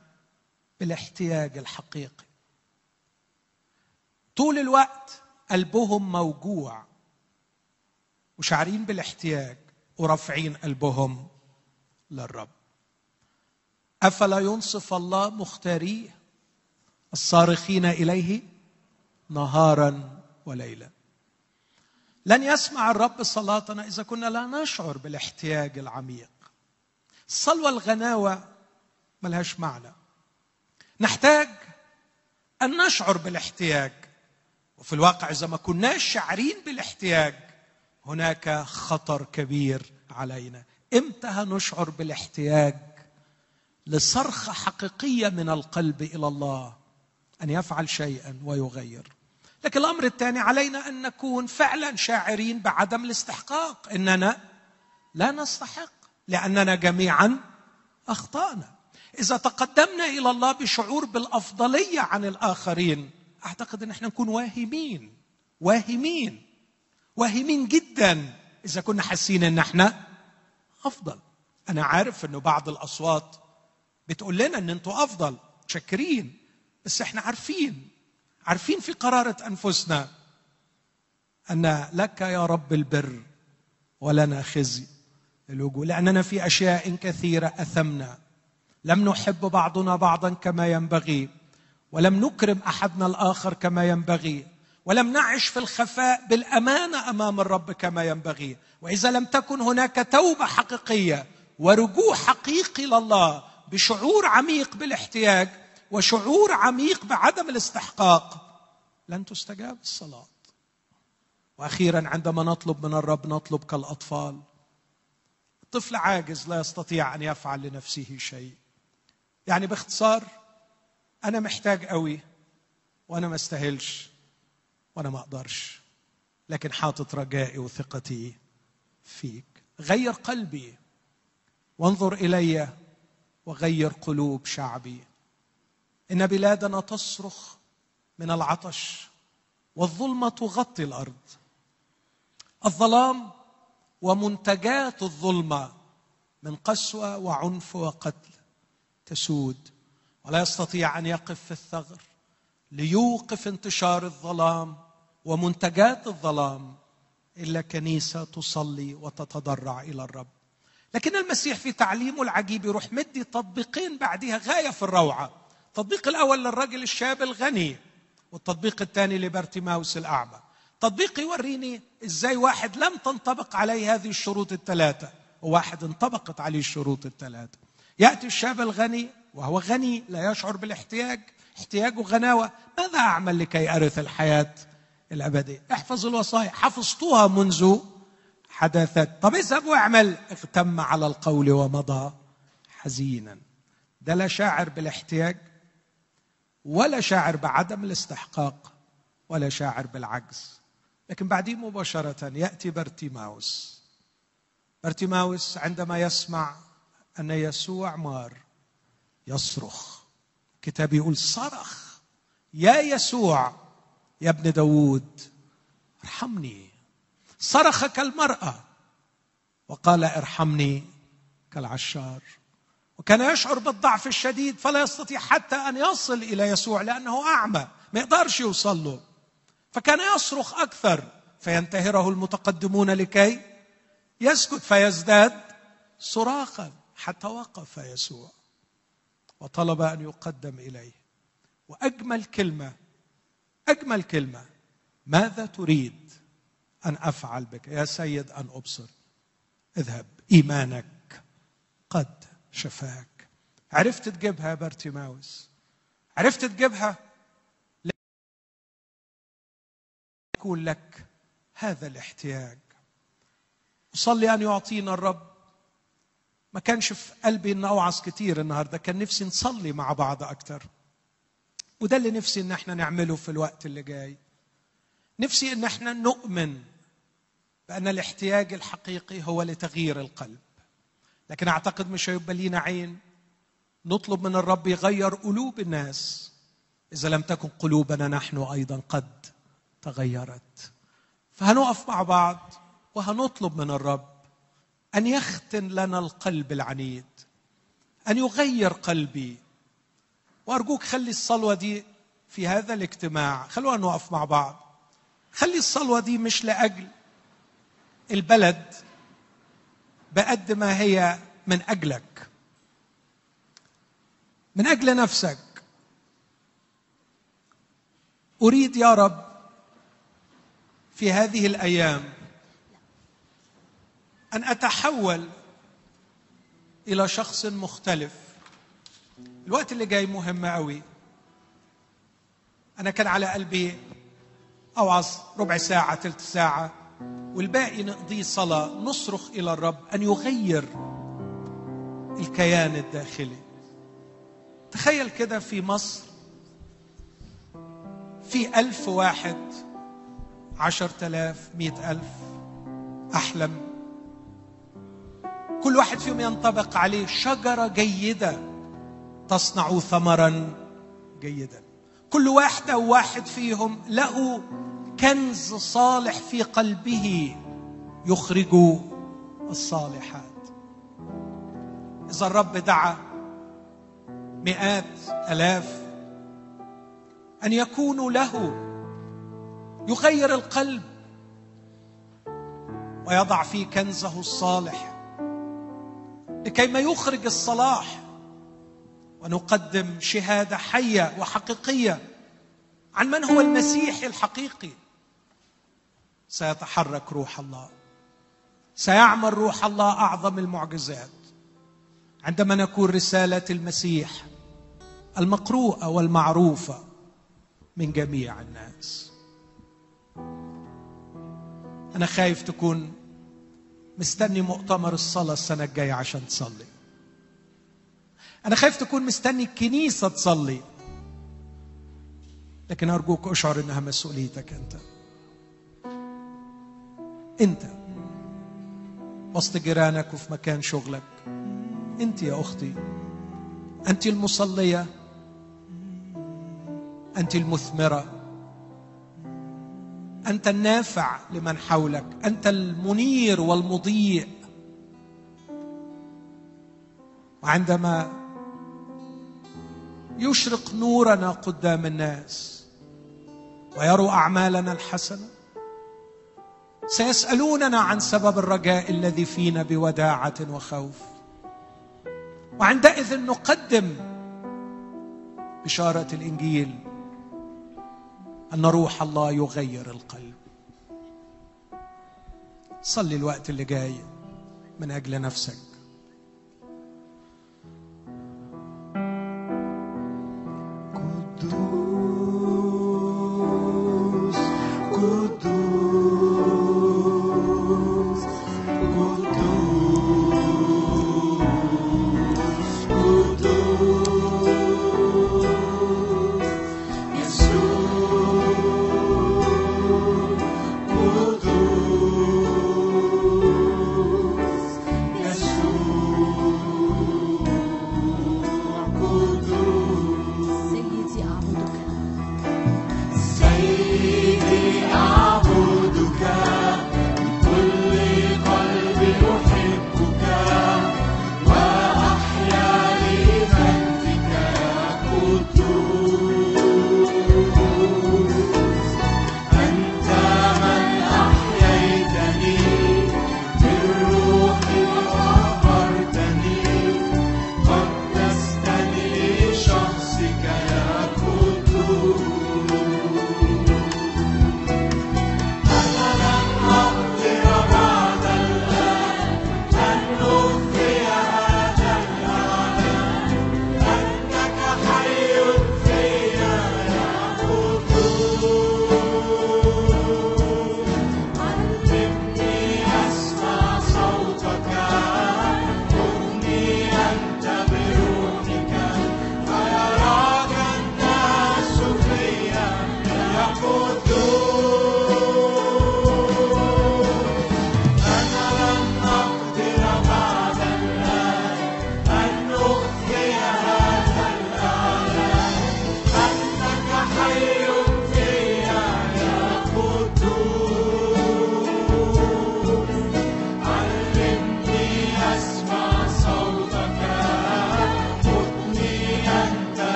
بالاحتياج الحقيقي؟ طول الوقت قلبهم موجوع وشعرين بالاحتياج ورافعين قلبهم للرب. أفلا ينصف الله مختاريه الصارخين إليه نهارا وليلا؟ لن يسمع الرب صلاتنا إذا كنا لا نشعر بالاحتياج العميق. الصلوة الغناوه ملهاش معنى. نحتاج أن نشعر بالاحتياج. وفي الواقع إذا ما كناش شاعرين بالاحتياج هناك خطر كبير علينا. إمتى هنشعر بالاحتياج؟ لصرخة حقيقية من القلب إلى الله أن يفعل شيئا ويغير. لكن الأمر الثاني علينا أن نكون فعلا شاعرين بعدم الاستحقاق. إننا لا نستحق لأننا جميعا أخطأنا. إذا تقدمنا إلى الله بشعور بالأفضلية عن الآخرين أعتقد أن إحنا نكون واهمين واهمين واهمين جدا. إذا كنا حاسين أن إحنا أفضل. أنا عارف أنه بعض الأصوات بتقول لنا إن أنتوا أفضل شاكرين بس إحنا عارفين عارفين في قرارة أنفسنا أن لك يا رب البر ولنا خزي. الوجوه لأننا في أشياء كثيرة أثمنا. لم نحب بعضنا بعضا كما ينبغي ولم نكرم أحدنا الآخر كما ينبغي ولم نعش في الخفاء بالأمانة أمام الرب كما ينبغي. وإذا لم تكن هناك توبة حقيقية ورجوع حقيقي لله بشعور عميق بالاحتياج وشعور عميق بعدم الاستحقاق. لن تستجاب الصلاة. وأخيرا عندما نطلب من الرب نطلب كالأطفال. الطفل عاجز لا يستطيع أن يفعل لنفسه شيء. يعني باختصار أنا محتاج قوي وأنا ما استاهلش وأنا ما أقدرش. لكن حاطط رجائي وثقتي فيك. غير قلبي. وانظر إلي وغير قلوب شعبي. إن بلادنا تصرخ من العطش والظلمة تغطي الأرض. الظلام ومنتجات الظلمة من قسوة وعنف وقتل تسود ولا يستطيع أن يقف في الثغر ليوقف انتشار الظلام ومنتجات الظلام إلا كنيسة تصلي وتتضرع إلى الرب. لكن المسيح في تعليمه العجيب يروح مدي تطبيقين بعدها غاية في الروعة. التطبيق الأول للرجل الشاب الغني والتطبيق الثاني لبرتيماوس الأعمى. تطبيق يوريني إزاي واحد لم تنطبق عليه هذه الشروط الثلاثة وواحد انطبقت عليه الشروط الثلاثة. يأتي الشاب الغني وهو غني لا يشعر بالاحتياج احتياجه غناوه ماذا أعمل لكي أرث الحياة الأبدية؟ احفظ الوصايا. حفظتها منذ حدثت طب اذهب واعمل. اغتم على القول ومضى حزينا. ده لا شاعر بالاحتياج ولا شاعر بعدم الاستحقاق ولا شاعر بالعجز لكن بعدين مباشرة يأتي برتيماوس برتيماوس عندما يسمع أن يسوع مار يصرخ. الكتاب يقول صرخ. يا يسوع يا ابن داود ارحمني. صرخ كالمرأة وقال ارحمني كالعشار. وكان يشعر بالضعف الشديد فلا يستطيع حتى أن يصل إلى يسوع لأنه أعمى ما يقدرش يوصل له فكان يصرخ أكثر فينتهره المتقدمون لكي يسكت فيزداد صراخا حتى وقف يسوع. وطلب أن يقدم إليه. وأجمل كلمة أجمل كلمة ماذا تريد أن أفعل بك؟ يا سيد أن أبصر. اذهب. إيمانك قد شفاك. عرفت تجيبها يا بارتيماوس. عرفت تجيبها يكون لك هذا الاحتياج. أصلي أن يعطينا الرب. ما كانش في قلبي أن أوعظ كتير النهاردة كان نفسي نصلي مع بعض أكتر. وده اللي نفسي أن إحنا نعمله في الوقت اللي جاي. نفسي أن إحنا نؤمن بأن الاحتياج الحقيقي هو لتغيير القلب. لكن أعتقد مش هيبقى لينا عين. نطلب من الرب يغير قلوب الناس. إذا لم تكن قلوبنا نحن أيضا قد تغيرت. فهنقف مع بعض وهنطلب من الرب أن يختن لنا القلب العنيد أن يغير قلبي. وأرجوك خلي الصلوة دي في هذا الاجتماع. خلونا نقف مع بعض. خلي الصلوة دي مش لأجل البلد بقد ما هي من أجلك. من أجل نفسك. أريد يا رب في هذه الأيام أن أتحول إلى شخص مختلف. الوقت اللي جاي مهم قوي أنا كان على قلبي اوعظ ربع ساعة ثلث ساعة. والباقي نقضيه صلاة نصرخ إلى الرب أن يغير الكيان الداخلي. تخيل كده في مصر في ألف واحد عشر تلاف مئة ألف أحلم. كل واحد فيهم ينطبق عليه شجرة جيدة تصنع ثمرا جيدا. كل واحدة وواحد فيهم له كنز صالح في قلبه يخرج الصالحات. إذا الرب دعا مئات آلاف أن يكونوا له يغير القلب ويضع فيه كنزه الصالح لكي ما يخرج الصلاح. ونقدم شهادة حية وحقيقية عن من هو المسيح الحقيقي. سيتحرك روح الله. سيعمل روح الله أعظم المعجزات. عندما نكون رسالة المسيح المقروءة والمعروفة من جميع الناس. أنا خايف تكون مستني مؤتمر الصلاة السنة الجاية عشان تصلي. أنا خايف تكون مستني الكنيسة تصلي. لكن أرجوك أشعر إنها مسؤوليتك أنت. أنت. وسط جيرانك وفي مكان شغلك. أنت يا أختي. أنت المصلية. أنت المثمرة. أنت النافع لمن حولك. أنت المنير والمضيء وعندما يشرق نورنا قدام الناس ويروا أعمالنا الحسنة سيسألوننا عن سبب الرجاء الذي فينا بوداعة وخوف. وعندئذ نقدم بشارة الإنجيل أن روح الله يغير القلب. صلي الوقت اللي جاي من أجل نفسك.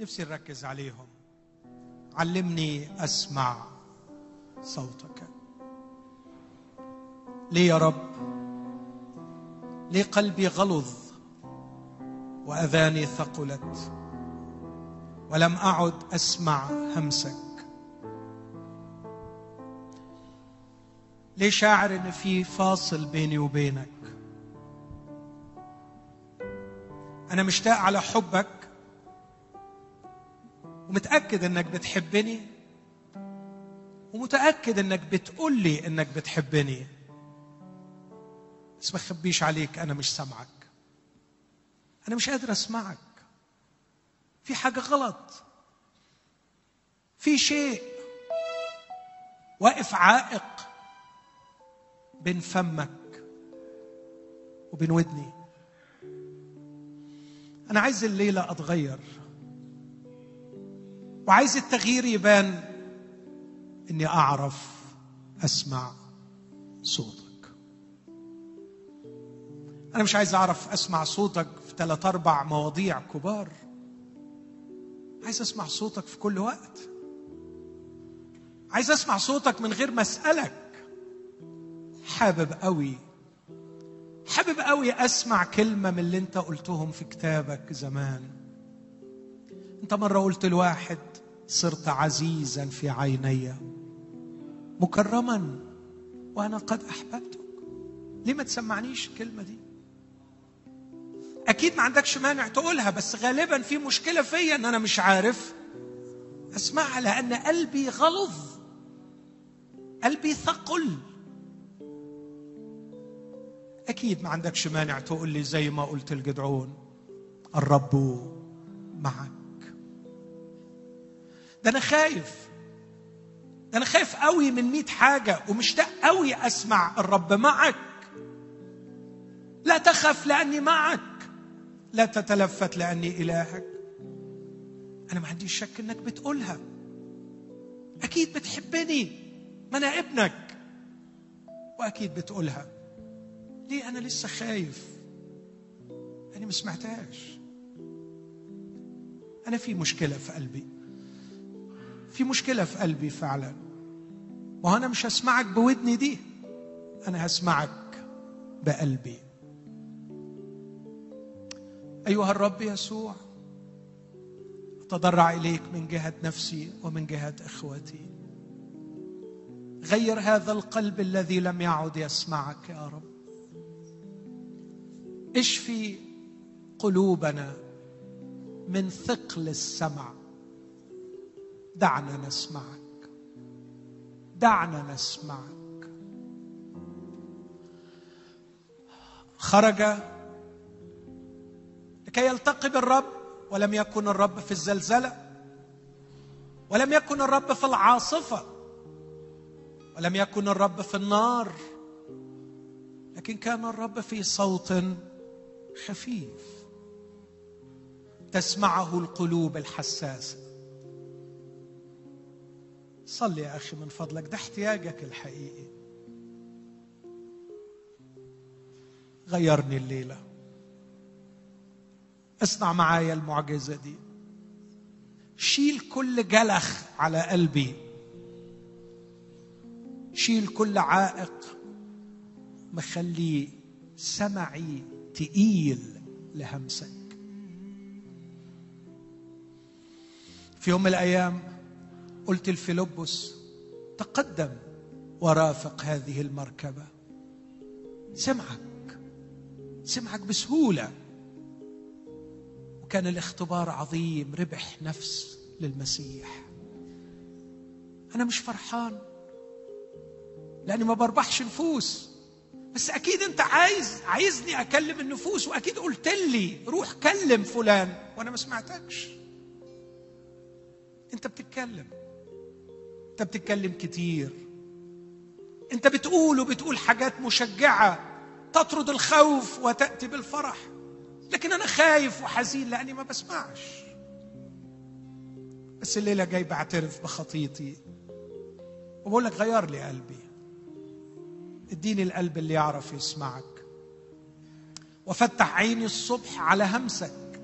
نفسي نركز عليهم. علمني أسمع صوتك. ليه يا رب ليه قلبي غلظ وأذاني ثقلت ولم أعد أسمع همسك. ليه شاعر ان في فاصل بيني وبينك. أنا مشتاق على حبك ومتأكد إنك بتحبني ومتأكد إنك بتقول لي إنك بتحبني. بس ما اخبيش عليك أنا مش سامعك. أنا مش قادر أسمعك. في حاجة غلط. في شيء واقف عائق بين فمك وبين ودني. أنا عايز الليلة أتغير. وعايز التغيير يبان إني أعرف أسمع صوتك. أنا مش عايز أعرف أسمع صوتك في ثلاث أربع مواضيع كبار. عايز أسمع صوتك في كل وقت. عايز أسمع صوتك من غير ما أسألك. حابب قوي حابب قوي أسمع كلمة من اللي أنت قلتهم في كتابك زمان. أنت مرة قلت لواحد صرت عزيزا في عيني. مكرما وأنا قد أحببتك. ليه ما تسمعنيش الكلمة دي؟ أكيد ما عندكش مانع تقولها بس غالبا في مشكلة فيا إن أنا مش عارف. أسمعها لأن قلبي غلظ. قلبي ثقل. أكيد ما عندكش مانع تقول لي زي ما قلت الجدعون الرب معك. ده أنا خايف. ده أنا خايف قوي من مئة حاجة ومشتاق قوي أسمع الرب معك. لا تخف لأني معك. لا تتلفت لأني إلهك. أنا ما عنديش شك إنك بتقولها. أكيد بتحبني. ما أنا ابنك. وأكيد بتقولها. ليه أنا لسه خايف؟ أنا ما سمعتهاش. أنا في مشكلة في قلبي. في مشكلة في قلبي فعلا. وأنا مش هسمعك بودني دي أنا هسمعك بقلبي. أيها الرب يسوع أتضرع إليك من جهة نفسي ومن جهة إخوتي. غير هذا القلب الذي لم يعد يسمعك يا رب. اشفي قلوبنا من ثقل السمع. دعنا نسمعك. دعنا نسمعك. خرج لكي يلتقي بالرب ولم يكن الرب في الزلزلة ولم يكن الرب في العاصفة ولم يكن الرب في النار لكن كان الرب في صوت خفيف تسمعه القلوب الحساسة. صل يا أخي من فضلك ده احتياجك الحقيقي. غيرني الليلة. اصنع معايا المعجزة دي. شيل كل جلخ على قلبي. شيل كل عائق مخلي سمعي تقيل لهمسك. في يوم من الأيام قلت لفيلبس تقدم ورافق هذه المركبة. سمعك سمعك بسهولة. وكان الاختبار عظيم ربح نفس للمسيح. أنا مش فرحان لأني ما بربحش نفوس. بس أكيد أنت عايز عايزني أكلم النفوس وأكيد قلت لي روح كلم فلان. وأنا ما سمعتكش. أنت بتتكلم. انت بتتكلم كتير. انت بتقول وبتقول حاجات مشجعة تطرد الخوف وتأتي بالفرح. لكن أنا خايف وحزين لأني ما بسمعش. بس الليلة جاي بعترف بخطيتي. وبقول لك غير لي قلبي. اديني القلب اللي يعرف يسمعك. وفتح عيني الصبح على همسك.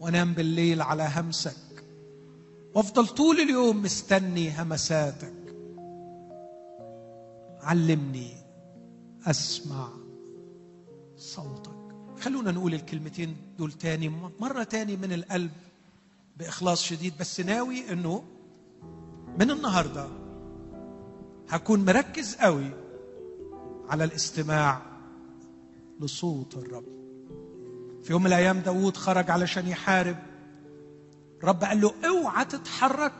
وانام بالليل على همسك. وافضل طول اليوم مستني همساتك. علمني أسمع صوتك. خلونا نقول الكلمتين دول تاني مرة تاني من القلب بإخلاص شديد بس ناوي إنه من النهاردة هكون مركز قوي على الاستماع لصوت الرب. في يوم من الأيام داود خرج علشان يحارب الرب قال له أوعى تتحرك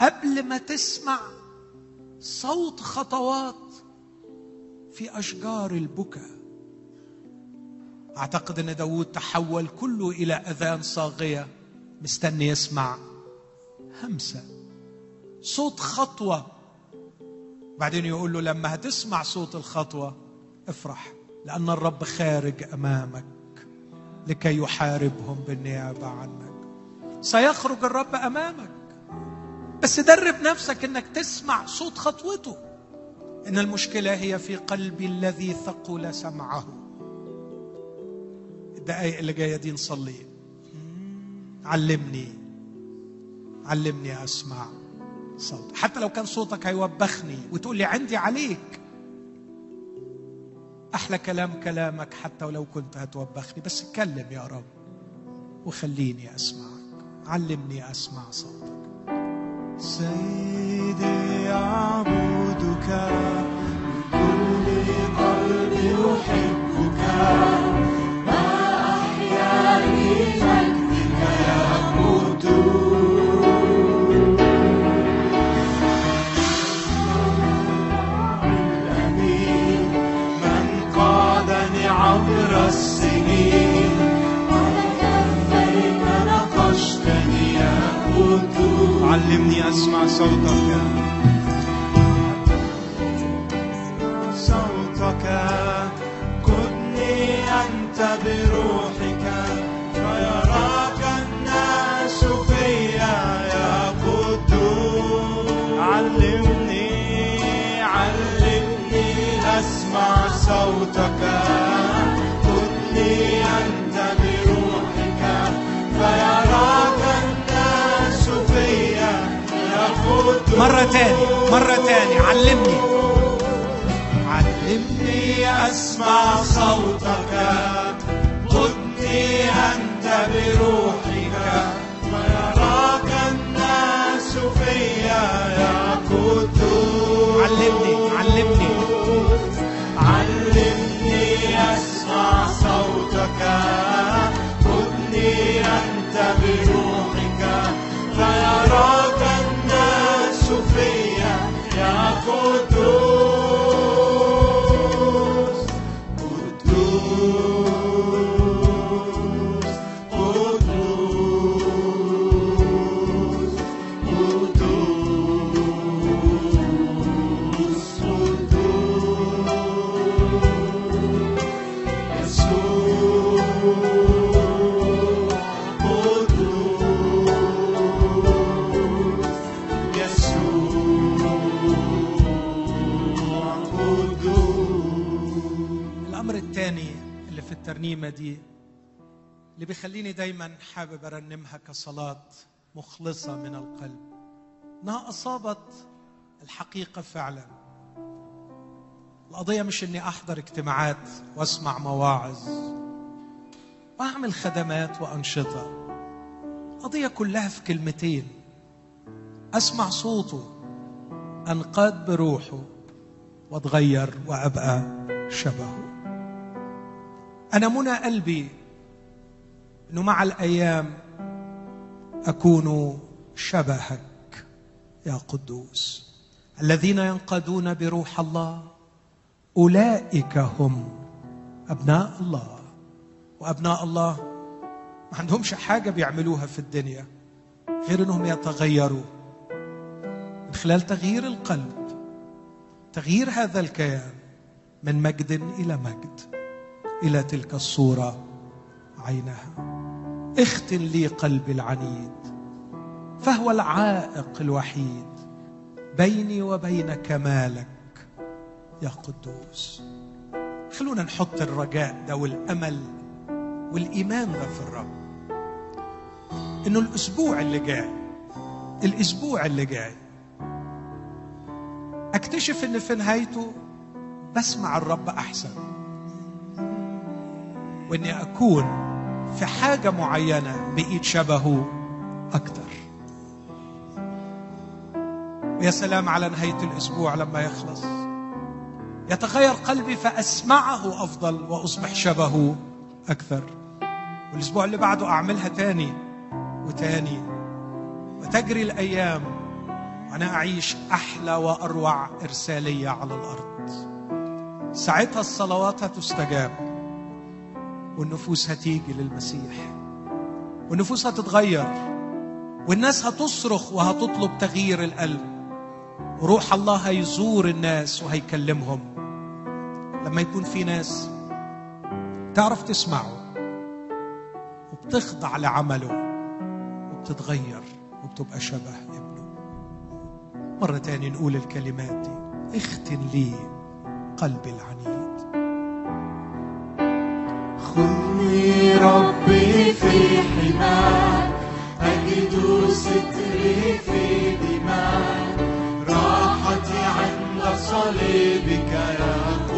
قبل ما تسمع صوت خطوات في أشجار البكا أعتقد أن داود تحول كله إلى أذان صاغية مستني يسمع همسة صوت خطوة. بعدين يقول له لما هتسمع صوت الخطوة افرح لأن الرب خارج أمامك لكي يحاربهم بالنيابة عنك. سيخرج الرب أمامك. بس درب نفسك إنك تسمع صوت خطوته. إن المشكلة هي في قلبي الذي ثقل سمعه. الدقائق اللي جاية دي نصلي. علمني. علمني أسمع صوت. حتى لو كان صوتك هيوبخني وتقول لي عندي عليك. أحلى كلام كلامك حتى ولو كنت هتوبخني. بس اتكلم يا رب وخليني اسمعك علمني أسمع صوتك. سيدي أعبدك بكل قلبي أحبك. علمني أسمع صوتك. صوتك قدني أنت بروحك فيراك الناس فيا يا قدوس. علمني علمني أسمع صوتك. مرة تاني مرة تاني علمني علمني أسمع صوتك. قدني أنت بروحك. ويراك الناس فيا يا قدوس. علمني. دي اللي بيخليني دايما حابب أرنمها كصلاة مخلصة من القلب. إنها أصابت الحقيقة فعلا. القضية مش إني أحضر اجتماعات وأسمع مواعظ وأعمل خدمات وأنشطة. القضية كلها في كلمتين. أسمع صوته أنقاد بروحه وأتغير وأبقى شبهه. أنا منى قلبي إنه مع الأيام أكون شبهك يا قدوس. الذين ينقادون بروح الله أولئك هم أبناء الله. وأبناء الله ما عندهمش حاجة بيعملوها في الدنيا غير إنهم يتغيروا. من خلال تغيير القلب تغيير هذا الكيان من مجد إلى مجد. إلى تلك الصورة عينها اختن لي قلبي العنيد فهو العائق الوحيد. بيني وبين كمالك يا قدوس. خلونا نحط الرجاء ده والأمل والإيمان ده في الرب. إنه الأسبوع اللي جاي الأسبوع اللي جاي أكتشف إن في نهايته بسمع الرب أحسن. وإني أكون في حاجة معينة بقيت شبهه أكتر ويا سلام على نهاية الأسبوع لما يخلص. يتغير قلبي فأسمعه أفضل وأصبح شبهه أكثر. والأسبوع اللي بعده أعملها تاني وتاني. وتجري الأيام وأنا أعيش أحلى وأروع إرسالية على الأرض. ساعتها الصلوات هتستجاب والنفوس هتيجي للمسيح. والنفوس هتتغير. والناس هتصرخ وهتطلب تغيير القلب. وروح الله هيزور الناس وهيكلمهم. لما يكون في ناس تعرف تسمعه وبتخضع لعمله وبتتغير وبتبقى شبه ابنه. مرة تاني نقول الكلمات دي. اختن لي قلبي العنيد خذني ربي في حماك أجد ستري في دماك. راحتي عند صليبك يا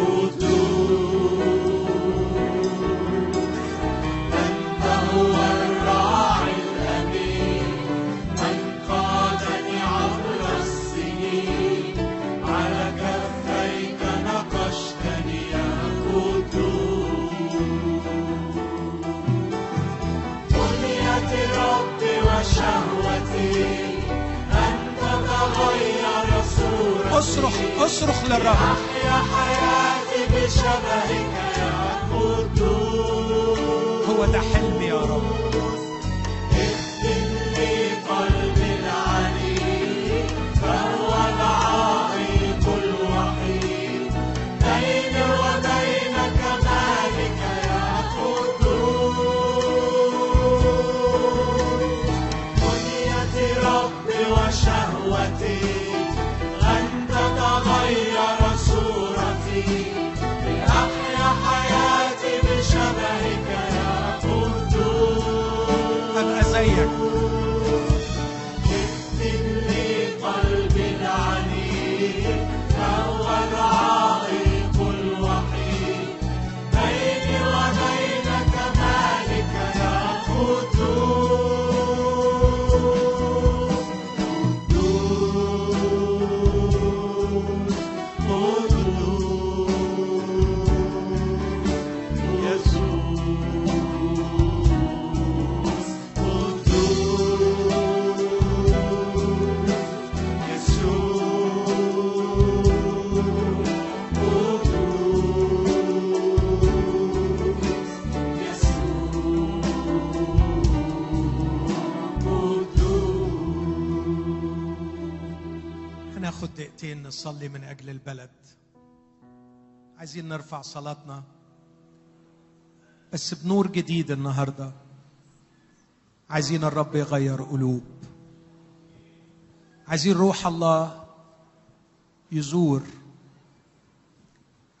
أصرخ أصرخ للرب. أحيا حياتي بشبهك يا قدوس هو ده حلمي نصلي من أجل البلد. عايزين نرفع صلاتنا. بس بنور جديد النهارده. عايزين الرب يغير قلوب. عايزين روح الله يزور.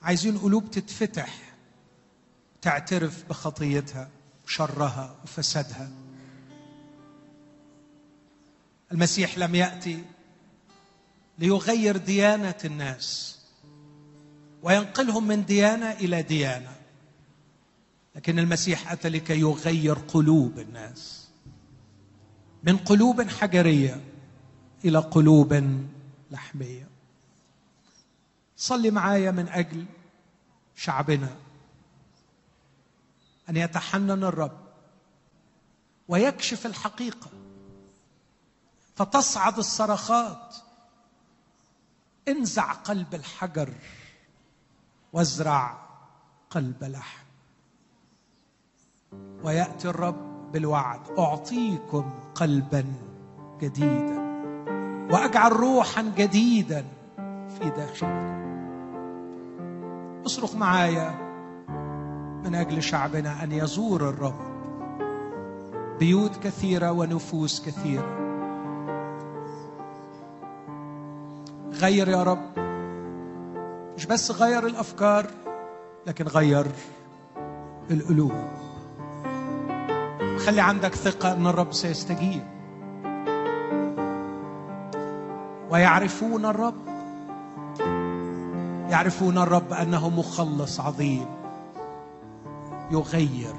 عايزين قلوب تتفتح. تعترف بخطيتها وشرها وفسادها. المسيح لم يأتي ليغير ديانة الناس وينقلهم من ديانة إلى ديانة. لكن المسيح أتى لكي يغير قلوب الناس. من قلوب حجرية إلى قلوب لحمية. صلي معايا من أجل شعبنا. أن يتحنن الرب ويكشف الحقيقة. فتصعد الصرخات انزع قلب الحجر وازرع قلب لحم. ويأتي الرب بالوعد أعطيكم قلبا جديدا وأجعل روحا جديدا في داخلكم. اصرخ معايا من أجل شعبنا أن يزور الرب. بيوت كثيرة ونفوس كثيرة. غير يا رب. مش بس غير الأفكار لكن غير القلوب. خلي عندك ثقة أن الرب سيستجيب. ويعرفون الرب. يعرفون الرب أنه مخلص عظيم. يغير.